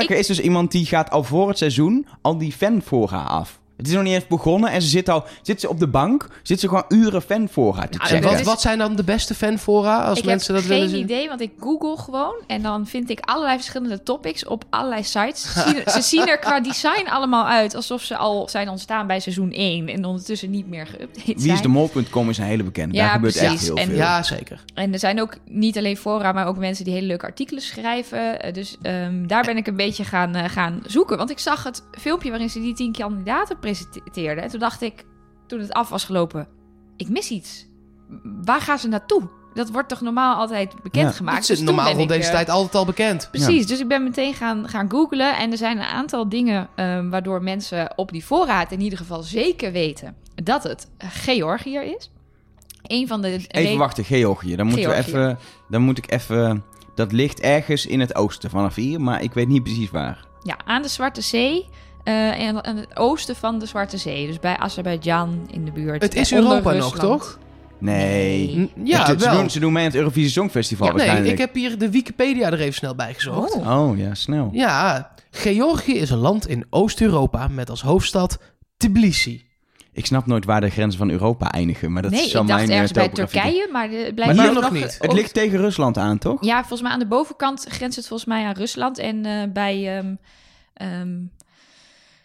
Ik- is dus iemand die gaat al voor het seizoen al die fanfora af. Het is nog niet eens begonnen en ze zit al zit ze op de bank, zit ze gewoon uren fanfora te En checken. wat, wat zijn dan de beste fanfora als ik mensen heb dat willen geen zien? idee, want ik google gewoon en dan vind ik allerlei verschillende topics op allerlei sites. Ze zien, er- ze zien er qua design allemaal uit alsof ze al zijn ontstaan bij seizoen 1 en ondertussen niet meer geüpdate zijn. Wie is de mol.com is een hele bekende. Ja, Daar gebeurt echt precies. heel En- veel. Ja, zeker. En er zijn ook niet alleen fora, maar ook mensen die hele leuke artikelen schrijven. Eh, Dus ehm, daar ben ik een beetje gaan, eh, gaan zoeken. Want ik zag het filmpje waarin ze die tien kandidaten En toen dacht ik, toen het af was gelopen, ik mis iets. Waar gaan ze naartoe? Dat wordt toch normaal altijd Ja. bekendgemaakt? Het Dus is normaal rond deze eh, tijd altijd al bekend. Precies, dus ik ben meteen gaan, gaan googlen. En er zijn een aantal dingen ehm, waardoor mensen op die voorraad in ieder geval zeker weten dat het Georgië is. Een van de Even reden- wachten, Georgië. Dan, moeten we even, dan moet ik even... Dat ligt ergens in het oosten vanaf hier, maar ik weet niet precies waar. Ja, aan de Zwarte Zee. Eh, en aan het oosten van de Zwarte Zee. Dus bij Azerbeidzjan in de buurt. Het is eh, Europa nog, toch? Nee. Nee. Ja, ze, doen, ze doen mee aan het Eurovisie Songfestival Ja, Nee, ik heb hier de Wikipedia er even snel bij gezocht. Oh. Oh, ja, snel. Ja, Georgië is een land in Oost-Europa met als hoofdstad Tbilisi. Ik snap nooit waar de grenzen van Europa eindigen, maar dat nee, is zo ik dacht mijn eh, ergens bij. Turkije, maar de, het blijft Maar hier nog niet. Het ligt tegen Rusland aan, toch? Ja, volgens mij aan de bovenkant grenst het volgens mij aan Rusland. En eh, bij... ehm, ehm,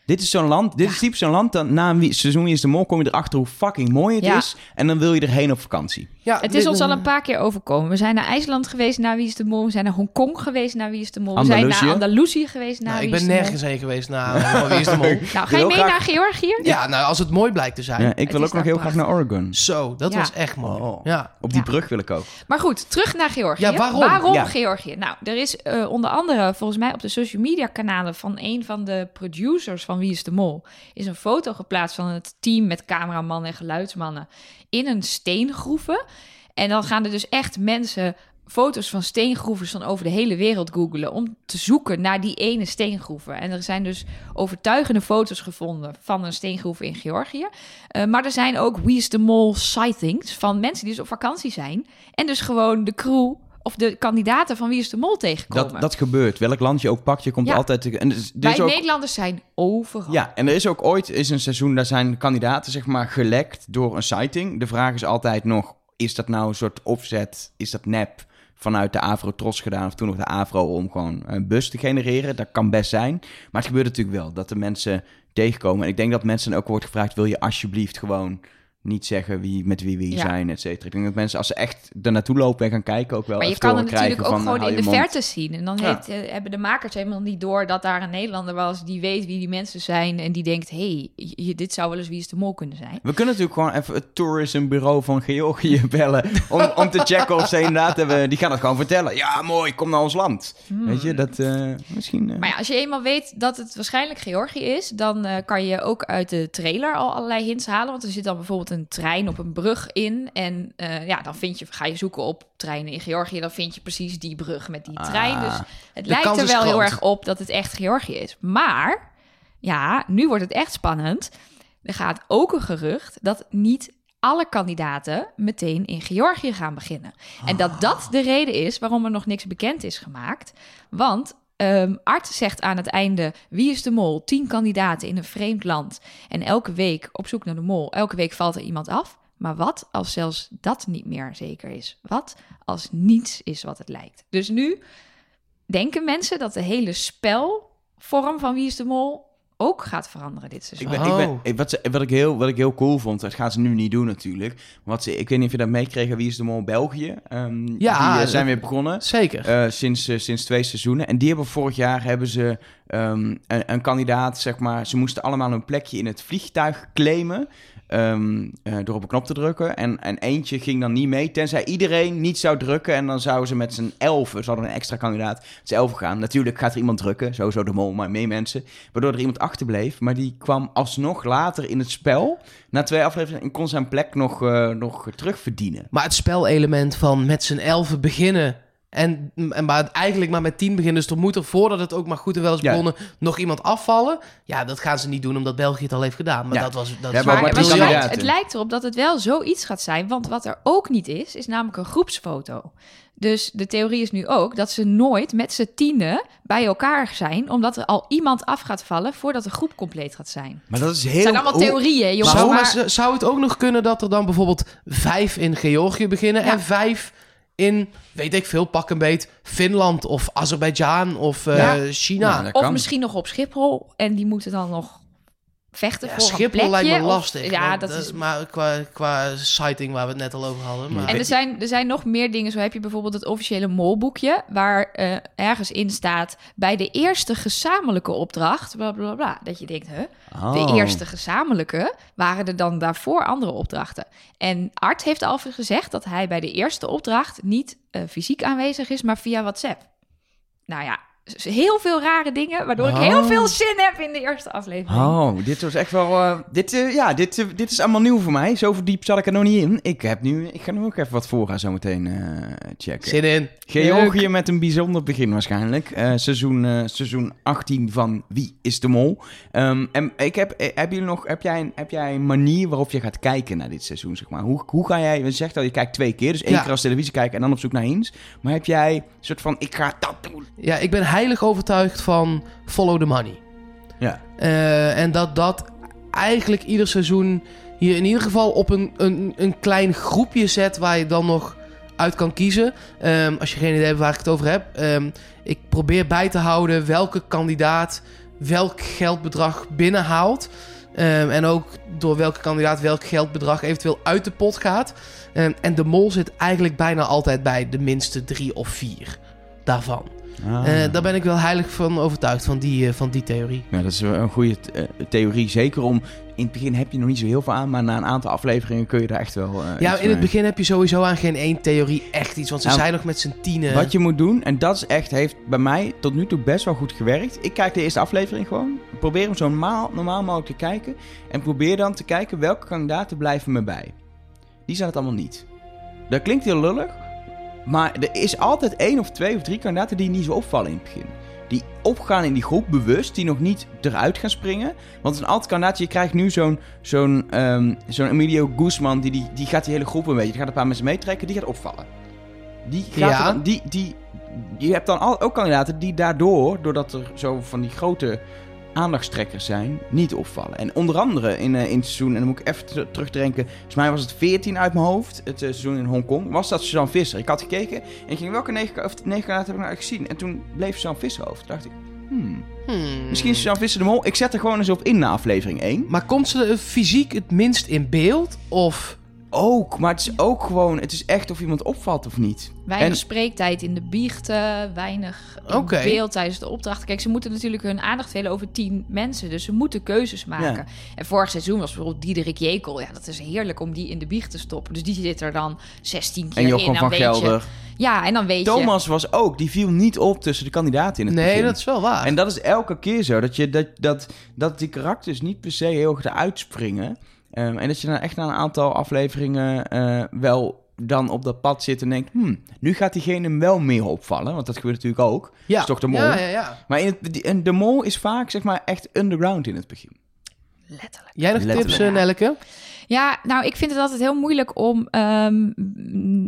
Dit is zo'n land, dit Ja. is typisch zo'n land, dan na een wie- seizoen Wie is de Mol kom je erachter hoe fucking mooi het Ja. is. En dan wil je erheen op vakantie. Ja, Het is ons al een paar keer overkomen. We zijn naar IJsland geweest naar Wie is de Mol. We zijn naar Hongkong geweest naar Wie is de Mol. We zijn naar Andalusië geweest naar Nou, ik Wie is ben de nergens heen geweest na Wie is de Mol. Mol. Nou, ga je mee graag- naar Georgië? Ja, nou, als het mooi blijkt te zijn. Ja, ik Het wil ook nog heel graag naar Oregon. Zo, dat Ja. was echt mooi. Oh. Ja. Op die Ja. brug wil ik ook. Maar goed, terug naar Georgië. Ja, waarom? Ja. Georgië? Nou, er is eh, onder andere volgens mij op de social media kanalen van een van de producers van Wie is de Mol... is een foto geplaatst van het team met cameramannen en geluidsmannen in een steengroeven. En dan gaan er dus echt mensen foto's van steengroeven van over de hele wereld googelen... om te zoeken naar die ene steengroeven. En er zijn dus overtuigende foto's gevonden van een steengroef in Georgië. Eh, maar er zijn ook Wie is de Mol sightings van mensen die dus op vakantie zijn... en dus gewoon de crew of de kandidaten van Wie is de Mol tegenkomen. Dat, dat gebeurt. Welk land je ook pakt, je komt Ja. altijd... En er Wij ook, Nederlanders zijn overal. ja, en er is ook ooit is een seizoen, daar zijn kandidaten zeg maar gelekt door een sighting. De vraag is altijd nog, is dat nou een soort opzet, is dat nep vanuit de Avro-Tros gedaan of toen nog de Avro om gewoon een bus te genereren? Dat kan best zijn. Maar het gebeurt natuurlijk wel, dat de mensen tegenkomen. En ik denk dat mensen ook wordt gevraagd, wil je alsjeblieft gewoon niet zeggen wie, met wie we hier Ja. zijn, et cetera. Ik denk dat mensen, als ze echt er naartoe lopen en gaan kijken, ook wel Maar je kan het natuurlijk ook van, gewoon eh, in hou de mond. verte zien. En dan Ja. heeft, eh, hebben de makers helemaal niet door dat daar een Nederlander was die weet wie die mensen zijn. En die denkt, hé, hey, dit zou wel eens Wie is de Mol kunnen zijn. We kunnen natuurlijk gewoon even het tourismbureau van Georgië bellen. Om, om te checken of ze inderdaad hebben. Die gaan het gewoon vertellen. Ja, mooi, kom naar ons land. Weet je, dat eh, misschien. eh, Maar ja, als je eenmaal weet dat het waarschijnlijk Georgië is, dan eh, kan je ook uit de trailer al allerlei hints halen. Want er zit dan bijvoorbeeld een trein op een brug in. En eh, ja, dan vind je, ga je zoeken op treinen in Georgië, dan vind je precies die brug met die trein. Ah. Dus het De lijkt er wel heel erg op dat het echt Georgië is. Maar ja, nu wordt het echt spannend. Er gaat ook een gerucht dat niet alle kandidaten meteen in Georgië gaan beginnen. En dat dat de reden is waarom er nog niks bekend is gemaakt. Want ehm Art zegt aan het einde: wie is de mol? Tien kandidaten in een vreemd land. En elke week op zoek naar de mol. Elke week valt er iemand af. Maar wat als zelfs dat niet meer zeker is? Wat als niets is wat het lijkt? Dus nu denken mensen dat de hele spelvorm van Wie is de Mol ook gaat veranderen dit seizoen. ik ben, Oh. ik- wat, ze, wat, ik heel, wat ik heel cool vond, dat gaan ze nu niet doen natuurlijk. Wat ze, ik weet niet of je dat meekregen, wie is de mol België? Ehm, Ja, die eh, zijn weer begonnen. Zeker. eh, sinds, eh, sinds twee seizoenen. En die hebben vorig jaar hebben ze ehm, een, een kandidaat, zeg maar. Ze moesten allemaal een plekje in het vliegtuig claimen. Ehm, eh, door op een knop te drukken. En, en eentje ging dan niet mee, tenzij iedereen niet zou drukken. En dan zouden ze met z'n elfen, ze hadden een extra kandidaat, met z'n elfen gaan. Natuurlijk gaat er iemand drukken, sowieso de mol, maar meer mensen. Waardoor er iemand achterbleef. Maar die kwam alsnog later in het spel. Na twee afleveringen en kon zijn plek nog, eh, nog terugverdienen. Maar het spelelement van met z'n elfen beginnen... En, en maar eigenlijk maar met tien beginnen. Dus er moet er voordat het ook maar goed en wel is Ja. begonnen... nog iemand afvallen. Ja, dat gaan ze niet doen omdat België het al heeft gedaan. Maar Ja. dat was... Dat Ja, maar het, lijkt, het lijkt erop dat het wel zoiets gaat zijn. Want wat er ook niet is, is namelijk een groepsfoto. Dus de theorie is nu ook dat ze nooit met z'n tienen bij elkaar zijn. Omdat er al iemand af gaat vallen voordat de groep compleet gaat zijn. Maar dat is heel... Het zijn allemaal hoe- theorieën, jongens. maar- maar zou het ook nog kunnen dat er dan bijvoorbeeld vijf in Georgië beginnen... Ja. en vijf in, weet ik veel, pak een beet... Finland of Azerbeidzjan of eh, Ja. China. Ja, Of kan. misschien nog op Schiphol. En die moeten dan nog vechten Ja, voor een Schiphol plekje. lijkt me Of- lastig. ja, dat is... Maar qua, qua sighting waar we het net al over hadden. Maar... En er zijn, er zijn nog meer dingen. Zo heb je bijvoorbeeld het officiële molboekje... waar eh, ergens in staat... bij de eerste gezamenlijke opdracht... bla bla bla. Dat je denkt, hè? Oh. De eerste gezamenlijke waren er dan daarvoor andere opdrachten. En Art heeft al gezegd dat hij bij de eerste opdracht niet eh, fysiek aanwezig is, maar via WhatsApp. Nou ja, heel veel rare dingen, waardoor ik heel Oh. veel zin heb in de eerste aflevering. Oh, dit was echt wel. eh, dit, eh, ja, dit, eh, dit is allemaal nieuw voor mij. Zo diep zat ik er nog niet in. Ik, heb nu, ik ga nu ook even wat voorgaan zo meteen eh, checken. Zin in. Georgië met een bijzonder begin waarschijnlijk. Eh, seizoen, eh, seizoen 18 van Wie is de Mol? Ehm, en ik heb, heb, jullie nog, heb, jij een, heb jij een manier waarop je gaat kijken naar dit seizoen? Zeg maar? hoe, hoe ga jij, je zegt al, je kijkt twee keer. Dus één Ja. keer als televisie kijken en dan op zoek naar eens. Maar heb jij een soort van, ik ga dat doen. Ja, ik ben heilig overtuigd van follow the money. Ja. Eh, en dat dat eigenlijk ieder seizoen hier in ieder geval op een, een, een klein groepje zet waar je dan nog uit kan kiezen. Ehm, als je geen idee hebt waar ik het over heb. Ehm, ik probeer bij te houden welke kandidaat welk geldbedrag binnenhaalt. Ehm, en ook door welke kandidaat welk geldbedrag eventueel uit de pot gaat. En de mol zit eigenlijk bijna altijd bij de minste drie of vier daarvan. Ah. Eh, daar ben ik wel heilig van overtuigd, van die, eh, van die theorie. Ja, dat is een goede eh, theorie. Zeker om... In het begin heb je nog niet zo heel veel aan, maar na een aantal afleveringen kun je daar echt wel... Ja, in het begin heb je sowieso aan geen één theorie echt iets. Want ze Nou, zijn nog met z'n tienen. Wat je moet doen, en dat is echt, heeft bij mij tot nu toe best wel goed gewerkt. Ik kijk de eerste aflevering gewoon. Probeer hem zo normaal, normaal mogelijk te kijken. En probeer dan te kijken welke kandidaten blijven me bij. Die zijn het allemaal niet. Dat klinkt heel lullig. Maar er is altijd één of twee of drie kandidaten die niet zo opvallen in het begin. Die opgaan in die groep bewust, die nog niet eruit gaan springen. Want een altijd kandidaat, je krijgt nu zo'n zo'n ehm, zo'n Emilio Guzman, die, die, die gaat die hele groep een beetje, die gaat een paar mensen meetrekken, die gaat opvallen. Die gaat Ja. dan- die, die, je hebt dan al, ook kandidaten die daardoor, doordat er zo van die grote aandachtstrekkers zijn, niet opvallen. En onder andere in, eh, in het seizoen, en dan moet ik even ter- terugdenken, volgens mij was het 14 uit mijn hoofd, het eh, seizoen in Hongkong, was dat Suzanne Visser. Ik had gekeken en ik ging, welke negen, of negen heb ik nou eigenlijk gezien? En toen bleef Suzanne Visser over. Toen dacht ik, hmm, Hmm. misschien is Suzanne Visser de mol. Ik zet er gewoon eens op in na aflevering 1. Maar komt ze fysiek het minst in beeld? Of... Ook, maar het is ook gewoon, het is echt of iemand opvalt of niet. Weinig En- spreektijd in de biechten, weinig beeld tijdens de opdrachten. Kijk, ze moeten natuurlijk hun aandacht delen over tien mensen. Dus ze moeten keuzes maken. Ja. En vorig seizoen was bijvoorbeeld Diederik Jekel. Ja, dat is heerlijk om die in de biecht te stoppen. Dus die zit er dan 16 keer En Jochem in. Dan van weet je- Gelder. Ja, en dan weet je... Thomas was ook, die viel niet op tussen de kandidaten in het Nee, begin. dat is wel waar. En dat is elke keer zo. Dat, je, dat, dat, dat die karakters niet per se heel erg eruit springen. Ehm, en dat je dan echt na een aantal afleveringen eh, wel dan op dat pad zit en denkt... Hmm, nu gaat diegene hem wel meer opvallen. Want dat gebeurt natuurlijk ook. ja. is toch de mol? Ja, ja, ja. Maar in het, die- en de mol is vaak zeg maar echt underground in het begin. Letterlijk. Jij nog Letterlijk. tips, eh, Nelleke? Ja, nou, ik vind het altijd heel moeilijk om, ehm,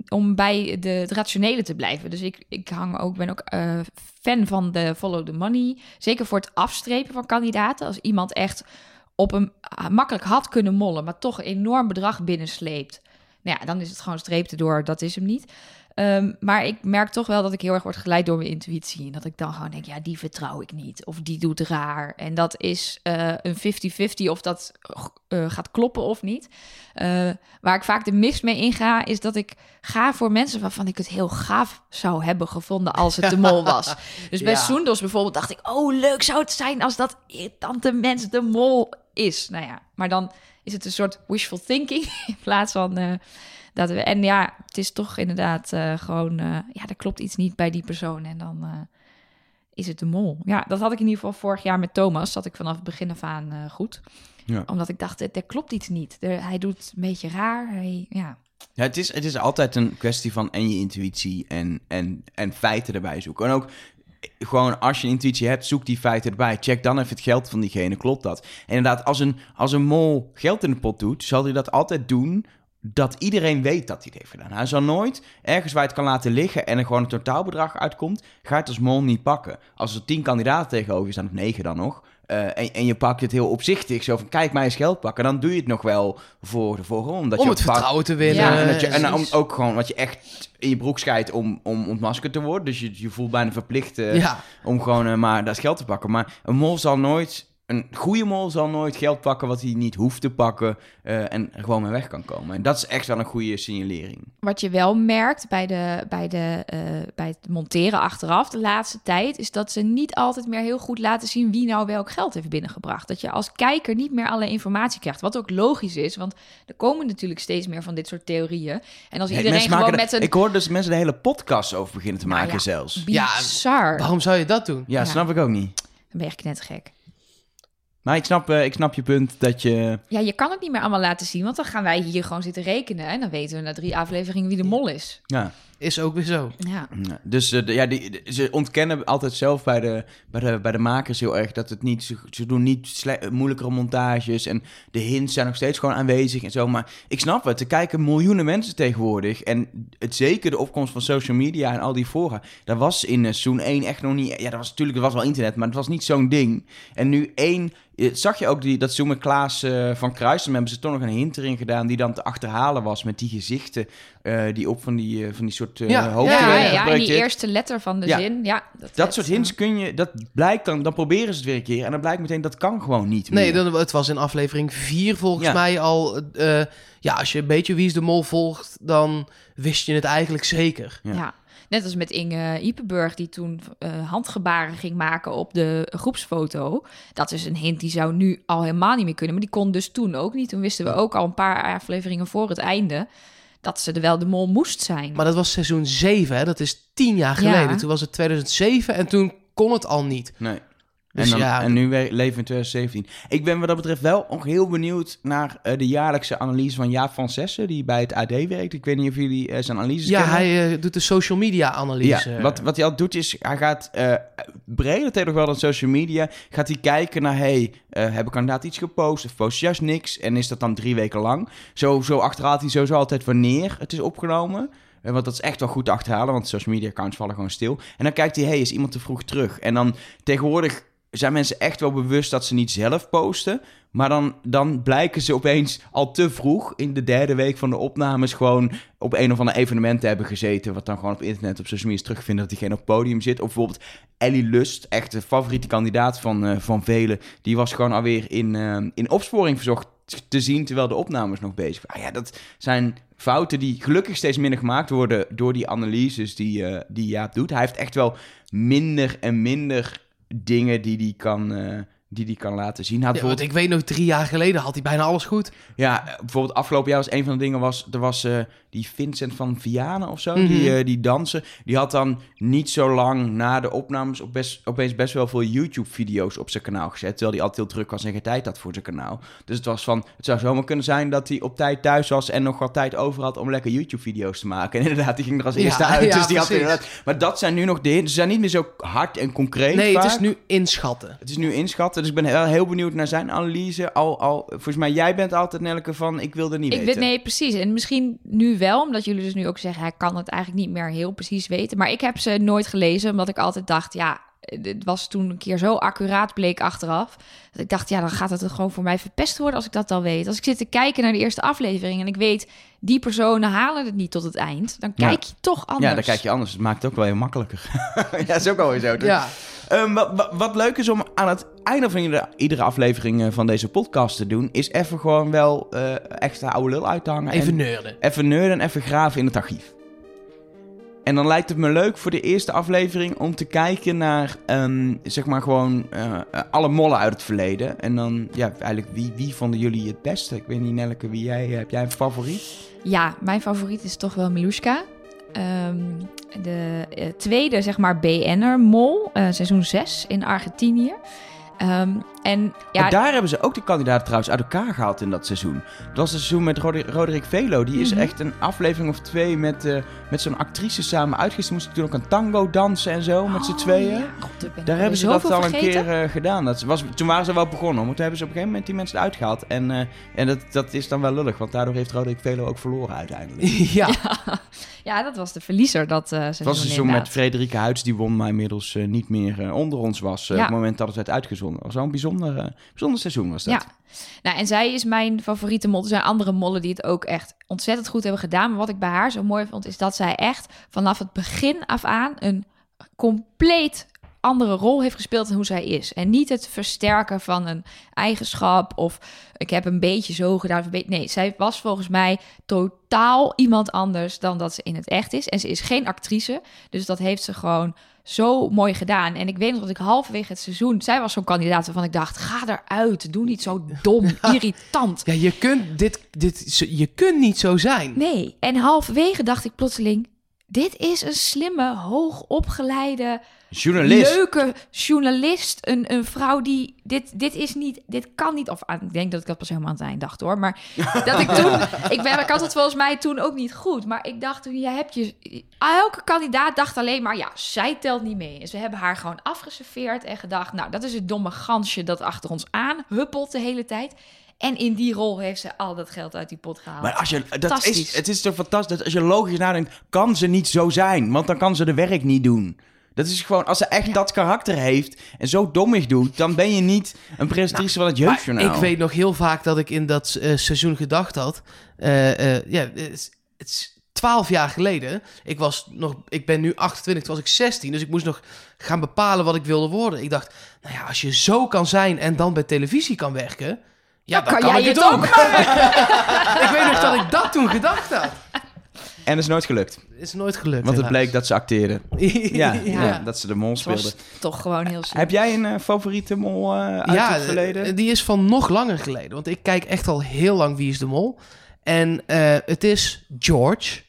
om bij de, het rationele te blijven. Dus ik, ik hang ook, ben ook eh, fan van de follow the money. Zeker voor het afstrepen van kandidaten. Als iemand echt op een ah, makkelijk had kunnen mollen, maar toch een enorm bedrag binnensleept. Nou ja, dan is het gewoon streep door, dat is hem niet. Ehm, maar ik merk toch wel dat ik heel erg word geleid door mijn intuïtie. En dat ik dan gewoon denk, ja, die vertrouw ik niet. Of die doet raar. En dat is eh, een 50-50 of dat eh, gaat kloppen of niet. Eh, waar ik vaak de mis mee inga, is dat ik ga voor mensen waarvan ik het heel gaaf zou hebben gevonden als het de mol was. Dus bij Ja. Soendos bijvoorbeeld dacht ik, oh leuk zou het zijn als dat irritante mens de mol is. Nou ja, maar dan is het een soort wishful thinking in plaats van eh, dat we... En ja, het is toch inderdaad eh, gewoon, eh, ja, er klopt iets niet bij die persoon en dan... is het de mol? Ja, dat had ik in ieder geval vorig jaar met Thomas. Zat ik vanaf het begin af aan goed. Ja. Omdat ik dacht, er, klopt iets niet. Er, hij doet een beetje raar. Hij, ja. Ja, het is, het is altijd een kwestie van en je intuïtie en, en, en feiten erbij zoeken. En ook gewoon als je een intuïtie hebt, zoek die feiten erbij. Check dan even het geld van diegene, klopt dat? En inderdaad, als een, als een mol geld in de pot doet, zal hij dat altijd doen dat iedereen weet dat hij het heeft gedaan. Hij zal nooit ergens waar het kan laten liggen en er gewoon een totaalbedrag uitkomt, ga je het als mol niet pakken. Als er tien kandidaten tegenover staan, of negen dan nog, eh, en, en je pakt het heel opzichtig, zo van kijk mij eens geld pakken, dan doe je het nog wel voor de voorgrond. Omdat Om je het vertrouwen te winnen. Ja, en, dat je, en precies. ook gewoon wat je echt in je broek scheidt om, om ontmaskerd te worden. Dus je, je voelt bijna verplicht eh, ja. om gewoon eh, maar dat geld te pakken. Maar een mol zal nooit, een goede mol zal nooit geld pakken wat hij niet hoeft te pakken eh, en er gewoon mee weg kan komen. En dat is echt wel een goede signalering. Wat je wel merkt bij, de, bij, de, eh, bij het monteren achteraf de laatste tijd... is dat ze niet altijd meer heel goed laten zien... wie nou welk geld heeft binnengebracht. Dat je als kijker niet meer alle informatie krijgt. Wat ook logisch is, want er komen natuurlijk steeds meer van dit soort theorieën. En als iedereen gewoon met een... Ik hoor dus mensen de hele podcast over beginnen te Nou maken ja. zelfs. Bizar. Waarom zou je dat doen? Ja, Ja. snap ik ook niet. Dan ben je echt knettergek. Maar ik snap, eh, ik snap je punt dat je... Ja, je kan het niet meer allemaal laten zien, want dan gaan wij hier gewoon zitten rekenen. En dan weten we na drie afleveringen wie de mol is. Ja, Is ook weer zo. Ja. Dus eh, de- ja, die, de- ze ontkennen altijd zelf bij de, bij, de, bij de makers heel erg dat het niet... Ze, ze doen niet sle- moeilijkere montages en de hints zijn nog steeds gewoon aanwezig en zo. Maar ik snap het, er kijken miljoenen mensen tegenwoordig. En het zeker de opkomst van social media en al die fora. Dat was in eh, seizoen 1 echt nog niet... Ja, dat was natuurlijk, er was wel internet, maar het was niet zo'n ding. En nu één... eh, Zag je ook die, dat seizoen met Klaas eh, van Kruisen, hebben ze toch nog een hint erin gedaan die dan te achterhalen was met die gezichten eh, die op van die, eh, van die soort uh, Ja, hoofd ja, Ja, ja, ja, ja, in die eerste letter van de Ja. zin. Ja, dat, Dat soort hints kun je, dat blijkt dan, dan proberen ze het weer een keer. En dan blijkt meteen, dat kan gewoon niet Nee, meer. dan, het was in aflevering 4 volgens Ja. mij al. eh, ja, als je een beetje Wie is de Mol volgt, dan wist je het eigenlijk zeker. Ja. Ja. Net als met Inge Ipenburg, die toen eh, handgebaren ging maken op de groepsfoto. Dat is een hint die zou nu al helemaal niet meer kunnen. Maar die kon dus toen ook niet. Toen wisten we ook al een paar afleveringen voor het einde... dat ze er wel de mol moest zijn. Maar dat was seizoen 7, hè? dat is 10 jaar Ja. geleden. Toen was het 2007 en toen kon het al niet. Nee. Dus en, dan, ja, en nu leven we in 2017. Ik ben wat dat betreft wel nog heel benieuwd naar eh, de jaarlijkse analyse van Jaap van Zessen, die bij het AD werkt. Ik weet niet of jullie eh, zijn analyses ja, kennen. hij eh, doet de social media analyse. Ja, wat, wat hij al doet is, hij gaat breder tegen wel dan social media, gaat hij kijken naar, hey, eh hebben kandidaten iets gepost of post juist niks? En is dat dan drie weken lang? Zo, zo achterhaalt hij sowieso altijd wanneer het is opgenomen. Want dat is echt wel goed te achterhalen, want social media accounts vallen gewoon stil. En dan kijkt hij, hey, is iemand te vroeg terug? En dan tegenwoordig zijn mensen echt wel bewust dat ze niet zelf posten. Maar dan, dan blijken ze opeens al te vroeg in de derde week van de opnames gewoon op een of ander evenement te hebben gezeten. Wat dan gewoon op internet, op social media terugvinden dat diegene op het podium zit. Of bijvoorbeeld Ellie Lust, echt de favoriete kandidaat van, eh, van velen. Die was gewoon alweer in, eh, in opsporing verzocht te zien terwijl de opnames nog bezig waren. Ah ja, dat zijn fouten die gelukkig steeds minder gemaakt worden door die analyses die, eh, die Jaap doet. Hij heeft echt wel minder en minder dingen die hij kan, eh, die die kan laten zien. Hij had Ja, want bijvoorbeeld, ik weet nog, drie jaar geleden had hij bijna alles goed. ja, bijvoorbeeld afgelopen jaar was een van de dingen was, er was eh, die Vincent van Vianen of zo, Mhm. die, eh, die dansen. Die had dan niet zo lang na de opnames op best, opeens best wel veel YouTube-video's op zijn kanaal gezet. Terwijl hij altijd heel druk was en geen tijd had voor zijn kanaal. Dus het was van, het zou zomaar kunnen zijn dat hij op tijd thuis was en nog wat tijd over had om lekker YouTube-video's te maken. En inderdaad, die ging er als Ja, eerste uit. ja, dus die had inderdaad, maar dat zijn nu nog de hints. Ze zijn niet meer zo hard en concreet. Nee, het is nu inschatten. Het is nu inschatten, dus ik ben heel, heel benieuwd naar zijn analyse. Al, al, volgens mij, jij bent altijd, Nelke, van ik wil er niet Ik weten. weet, nee, precies. En misschien nu wel, omdat jullie dus nu ook zeggen, hij kan het eigenlijk niet meer heel precies weten. Maar ik heb ze nooit gelezen, omdat ik altijd dacht, ja, het was toen een keer zo accuraat bleek achteraf. Dat ik dacht, ja, dan gaat het er gewoon voor mij verpest worden als ik dat al weet. Als ik zit te kijken naar de eerste aflevering en ik weet, die personen halen het niet tot het eind, dan Ja. kijk je toch anders. Ja, dan kijk je anders. Het maakt het ook wel heel makkelijker. ja, dat is ook alweer zo. Ja, Ehm, wat, wat, wat leuk is om aan het einde van iedere, iedere aflevering eh, van deze podcast te doen, is even gewoon wel eh, extra oude lul uit te hangen. even en neurden. even nerden en even graven in het archief. En dan lijkt het me leuk voor de eerste aflevering om te kijken naar, ehm, zeg maar gewoon eh, eh, alle mollen uit het verleden. En dan, ja, eigenlijk wie, wie vonden jullie het beste? Ik weet niet, Nelke, wie jij, heb jij een favoriet? Ja, mijn favoriet is toch wel Miluska. Ehm, de eh, tweede, zeg maar, BN'er, Mol, eh, seizoen 6 in Argentinië. Ehm, en ja, Maar daar hebben ze ook de kandidaten trouwens uit elkaar gehaald in dat seizoen. Dat was het seizoen met Roderick Velo. Die is Mhm. echt een aflevering of twee met, eh, met zo'n actrice samen uitgestuurd. Moesten toen ook een tango dansen en zo met z'n Oh, tweeën. ja. God, ik ben Daar hebben ze dat al een keer eh, gedaan. Dat was, toen waren ze wel begonnen. Maar toen hebben ze op een gegeven moment die mensen eruit gehaald. En, eh, en dat, dat is dan wel lullig. Want daardoor heeft Roderick Velo ook verloren uiteindelijk. ja. Ja, dat was de verliezer dat eh Het seizoen was een seizoen met. Frederike Huids. Die won, maar inmiddels niet meer onder ons was. eh, Ja. Op het moment dat het werd uitgezonden. Dat was wel een bijzonder, eh, bijzonder seizoen was dat. Ja. Nou, en zij is mijn favoriete mol. Er zijn andere mollen die het ook echt ontzettend goed hebben gedaan. Maar wat ik bij haar zo mooi vond, is dat zij echt vanaf het begin af aan een compleet andere rol heeft gespeeld dan hoe zij is. En niet het versterken van een eigenschap of ik heb een beetje zo gedaan. of Nee, zij was volgens mij totaal iemand anders dan dat ze in het echt is. En ze is geen actrice, dus dat heeft ze gewoon zo mooi gedaan. En ik weet nog dat ik halverwege het seizoen... Zij was zo'n kandidaat waarvan ik dacht... ga eruit, doe niet zo dom, irritant. ja, je kunt, dit, dit, je kunt niet zo zijn. Nee, en halverwege dacht ik plotseling... dit is een slimme, hoogopgeleide, Journalist. leuke journalist. Een, een vrouw die... Dit, dit is niet... Dit kan niet... Of ah, ik denk dat ik dat pas helemaal aan het eind dacht, hoor. Maar dat ik toen... Ik, ben, ik had het volgens mij toen ook niet goed. Maar ik dacht toen, je hebt je... Elke kandidaat dacht alleen maar... Ja, zij telt niet mee. En ze hebben haar gewoon afgeserveerd en gedacht... Nou, dat is het domme gansje dat achter ons aan huppelt de hele tijd. En in die rol heeft ze al dat geld uit die pot gehaald. Maar als je, dat is, het is toch fantastisch dat als je logisch nadenkt, kan ze niet zo zijn. Want dan kan ze de werk niet doen. Dat is gewoon, als ze echt Ja. dat karakter heeft en zo dommig doet, dan ben je niet een presentatrice van het jeugdjournaal. ik weet nog heel vaak dat ik in dat eh, seizoen gedacht had... eh, eh, ja, het is- het is 12 jaar geleden. Ik, was nog, ik ben nu 28, toen was ik 16. Dus ik moest nog gaan bepalen wat ik wilde worden. Ik dacht, nou ja, als je zo kan zijn en dan bij televisie kan werken... Ja, dan, kan kan, jij ik het het ook. ik weet nog dat ik dat toen gedacht had. En dat is nooit gelukt. Het is nooit gelukt. Want het bleek dat ze acteerden. Ja, Ja. ja, dat ze de mol speelden. toch gewoon heel slim. Heb jij een eh, favoriete mol eh, uit ja, het verleden? eh, die is van nog langer geleden. Want ik kijk echt al heel lang Wie is de Mol. En eh, het is George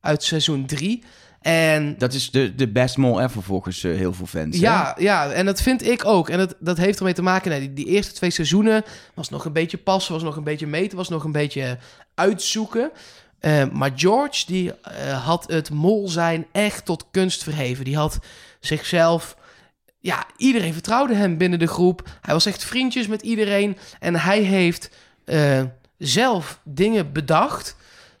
uit seizoen 3. En dat is de, de best mol ever volgens eh, heel veel fans. hè? ja, ja, en dat vind ik ook. En dat, dat heeft ermee te maken... Die, die eerste twee seizoenen was nog een beetje passen... was nog een beetje meten, was nog een beetje uitzoeken. Eh, maar George, die eh, had het mol zijn echt tot kunst verheven. Die had zichzelf... Ja, iedereen vertrouwde hem binnen de groep. Hij was echt vriendjes met iedereen. En hij heeft zelf dingen bedacht...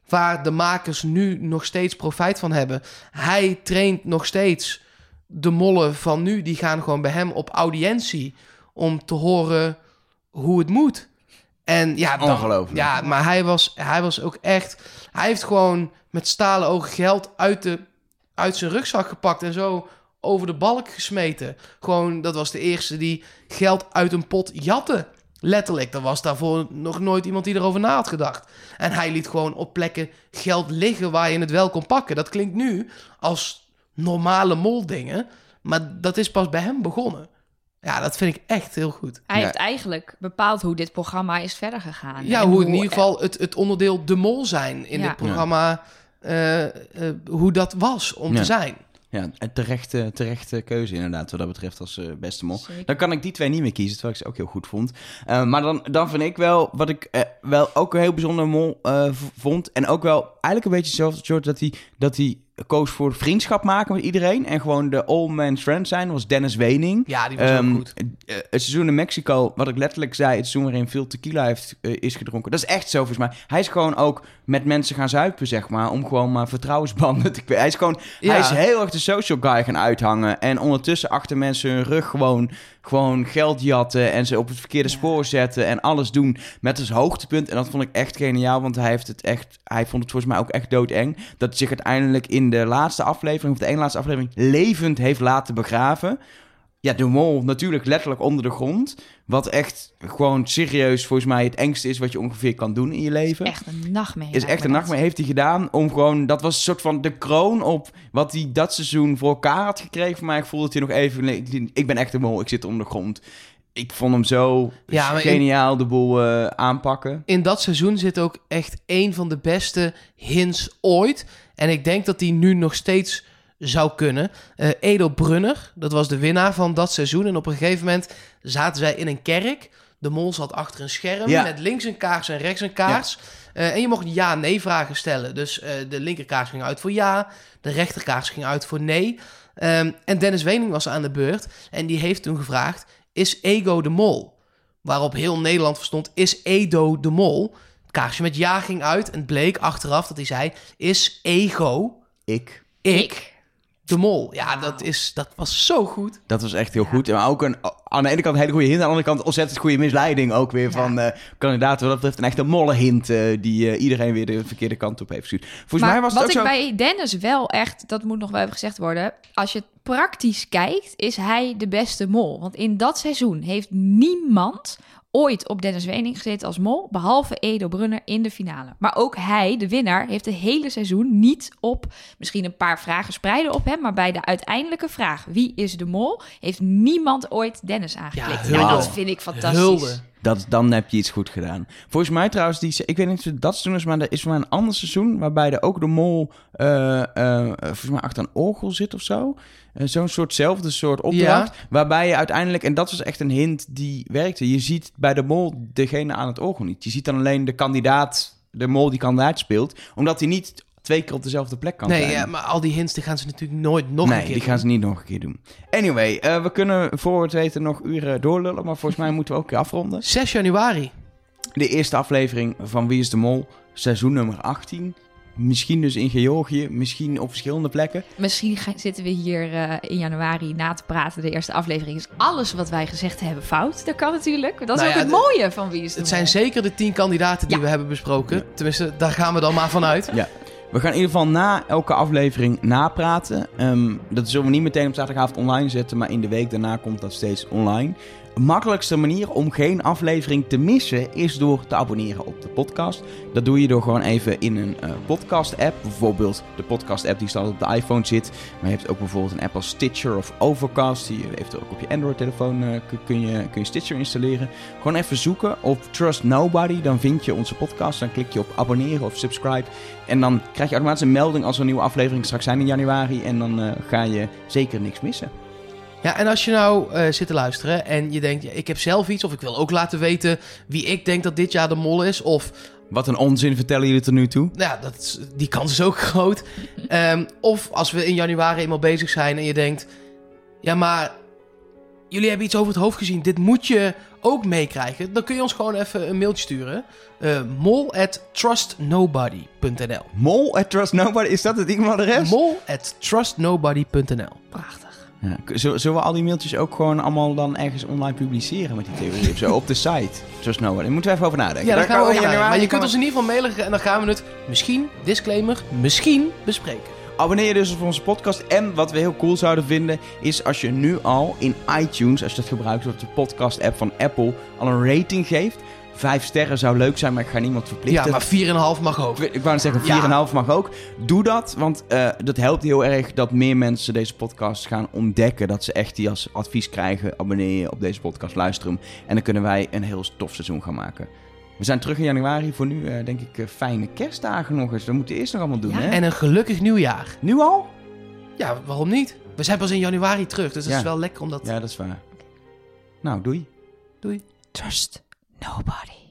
waar de makers nu nog steeds profijt van hebben. Hij traint nog steeds de mollen van nu. Die gaan gewoon bij hem op audiëntie... om te horen hoe het moet. En ja, dan- Ongelooflijk. Ja, maar hij was, hij was ook echt... Hij heeft gewoon met stalen ogen geld uit, de, uit zijn rugzak gepakt... en zo over de balk gesmeten. Gewoon, dat was de eerste die geld uit een pot jatte. Letterlijk, er was daarvoor nog nooit iemand die erover na had gedacht. En hij liet gewoon op plekken geld liggen waar je het wel kon pakken. Dat klinkt nu als normale moldingen, maar dat is pas bij hem begonnen. Ja, dat vind ik echt heel goed. Hij Ja. heeft eigenlijk bepaald hoe dit programma is verder gegaan. Ja, hoe in ieder geval het, het onderdeel de mol zijn in Ja. het programma, eh, eh, hoe dat was om Ja. te zijn. Ja, terechte, terechte keuze inderdaad, wat dat betreft als eh, beste mol. Zeker. Dan kan ik die twee niet meer kiezen, terwijl ik ze ook heel goed vond. Eh, maar dan, dan vind ik wel, wat ik eh, wel ook een heel bijzonder mol vond... en ook wel eigenlijk een beetje hetzelfde soort dat hij, dat hij koos voor vriendschap maken met iedereen... en gewoon de all man's friend zijn, was Dennis Wening. Ja, die was Ehm, ook goed. eh, het seizoen in Mexico, wat ik letterlijk zei, het seizoen waarin veel tequila heeft, eh, is gedronken. Dat is echt zo volgens mij. Hij is gewoon ook met mensen gaan zuipen, zeg maar, om gewoon maar vertrouwensbanden te kweken. Hij is gewoon, Ja. hij is heel erg de social guy gaan uithangen. En ondertussen achter mensen hun rug gewoon, gewoon geld jatten en ze op het verkeerde Ja. spoor zetten en alles doen met als hoogtepunt. En dat vond ik echt geniaal, want hij heeft het echt, hij vond het volgens mij ook echt doodeng. Dat hij zich uiteindelijk in de laatste aflevering, of de ene laatste aflevering, levend heeft laten begraven. Ja, de mol natuurlijk letterlijk onder de grond. Wat echt gewoon serieus volgens mij het engste is wat je ongeveer kan doen in je leven. Echt een nachtmerrie. Is echt een nachtmerrie heeft hij gedaan om gewoon... Dat was een soort van de kroon op wat hij dat seizoen voor elkaar had gekregen. Mij ik voelde dat hij nog even... Ik, ik ben echt een mol, ik zit onder de grond. Ik vond hem zo Ja, maar in- geniaal de boel eh, aanpakken. in dat seizoen zit ook echt een van de beste hints ooit. En ik denk dat die nu nog steeds zou kunnen. Eh Edo Brunner, dat was de winnaar van dat seizoen. En op een gegeven moment zaten zij in een kerk. De mol zat achter een scherm Ja. met links een kaars en rechts een kaars. Eh, en je mocht ja-nee vragen stellen. Dus eh, de linkerkaars ging uit voor ja, de rechterkaars ging uit voor nee. Ehm, en Dennis Wening was aan de beurt en die heeft toen gevraagd... is Ego de mol? Waarop heel Nederland verstond, is Edo de mol? Het kaarsje met ja ging uit en bleek achteraf dat hij zei... is Ego, Ik. ik, de mol? Ja, dat, is, dat was zo goed. Dat was echt heel Ja. goed. Maar ook een, aan de ene kant een hele goede hint. Aan de andere kant ontzettend goede misleiding ook weer Ja. van eh kandidaten. Wat dat betreft een echte molle hint eh, die eh, iedereen weer de verkeerde kant op heeft gestuurd. Volgens maar mij was het wat ook ik zo... bij Dennis wel echt, dat moet nog wel even gezegd worden. Als je het praktisch kijkt, is hij de beste mol. Want in dat seizoen heeft niemand ooit op Dennis Wening gezeten als mol, behalve Edo Brunner in de finale. Maar ook hij, de winnaar, heeft het hele seizoen niet op, misschien een paar vragen spreiden op hem, maar bij de uiteindelijke vraag, wie is de mol, heeft niemand ooit Dennis aangeklikt. Ja, hulde. dat vind ik fantastisch. Hulde. Dat, dan heb je iets goed gedaan. Volgens mij trouwens, die, ik weet niet of het dat seizoen is, maar er is voor mij een ander seizoen waarbij er ook de mol eh, eh, volgens mij achter een orgel zit of zo. Eh, Zo'n soortzelfde soort opdracht. Waarbij je uiteindelijk, en dat was echt een hint die werkte. Je ziet bij de mol degene aan het orgel niet. Je ziet dan alleen de kandidaat, de mol die kandidaat speelt. Omdat hij niet twee keer op dezelfde plek kan Nee, zijn. ja, maar al die hints die gaan ze natuurlijk nooit nog nee, een keer die gaan ze niet nog een keer doen. Anyway, eh, we kunnen voor het weten nog uren doorlullen. Maar volgens mij moeten we ook weer afronden. 6 januari. De eerste aflevering van Wie is de Mol, seizoen nummer 18. Misschien dus in Georgië, misschien op verschillende plekken. Misschien ga- zitten we hier eh, in januari na te praten. De eerste aflevering is alles wat wij gezegd hebben fout. Dat kan natuurlijk. Dat is Nou ook ja, het de- mooie van Wie is de Het Mol. zijn zeker de 10 kandidaten die Ja. we hebben besproken. Tenminste, daar gaan we dan maar vanuit. Ja. We gaan in ieder geval na elke aflevering napraten. Ehm, dat zullen we niet meteen op zaterdagavond online zetten, maar in de week daarna komt dat steeds online. Makkelijkste manier om geen aflevering te missen is door te abonneren op de podcast. Dat doe je door gewoon even in een uh, podcast-app, bijvoorbeeld de podcast-app die staat op de iPhone zit. Maar je hebt ook bijvoorbeeld een app als Stitcher of Overcast. Die heeft ook op je Android-telefoon uh, kun, je, kun je Stitcher installeren. Gewoon even zoeken op Trust Nobody, dan vind je onze podcast. Dan klik je op abonneren of subscribe. En dan krijg je automatisch een melding als er een nieuwe aflevering straks zijn in januari. En dan uh, ga je zeker niks missen. Ja, en als je nou uh, zit te luisteren en je denkt, ja, ik heb zelf iets, of ik wil ook laten weten wie ik denk dat dit jaar de mol is, of... Wat een onzin vertellen jullie tot nu toe? Ja, dat is, die kans is ook groot. um, of als we in januari eenmaal bezig zijn en je denkt, ja, maar jullie hebben iets over het hoofd gezien, dit moet je ook meekrijgen. Dan kun je ons gewoon even een mailtje sturen. Uh, mol at trustnobody.nl Mol at trustnobody, is dat het e-mailadres? Mol at trustnobody.nl Prachtig. Ja, zullen we al die mailtjes ook gewoon allemaal dan ergens online publiceren met die theorie of zo op de site? Trust Nobody. Daar moeten we even over nadenken. Ja, daar, gaan we over nadenken. Maar je kunt ons in ieder geval mailen en dan gaan we het misschien, disclaimer, misschien bespreken. Abonneer je dus op onze podcast. En wat we heel cool zouden vinden, is als je nu al in iTunes, als je dat gebruikt op de podcast-app van Apple, al een rating geeft. Vijf sterren zou leuk zijn, maar ik ga niemand verplichten. Ja, maar 4,5 mag ook. Ik wou zeggen, 4,5 ja. mag ook. Doe dat, want uh, dat helpt heel erg dat meer mensen deze podcast gaan ontdekken. Dat ze echt die als advies krijgen. Abonneer je op deze podcast, luister hem. En dan kunnen wij een heel tof seizoen gaan maken. We zijn terug in januari. Voor nu uh, denk ik uh, fijne kerstdagen nog eens. We moeten eerst nog allemaal doen, ja, hè? En een gelukkig nieuwjaar. Nu al? Ja, waarom niet? We zijn pas in januari terug, dus het ja. is wel lekker om dat... Ja, dat is waar. Nou, doei. Doei. Trust nobody.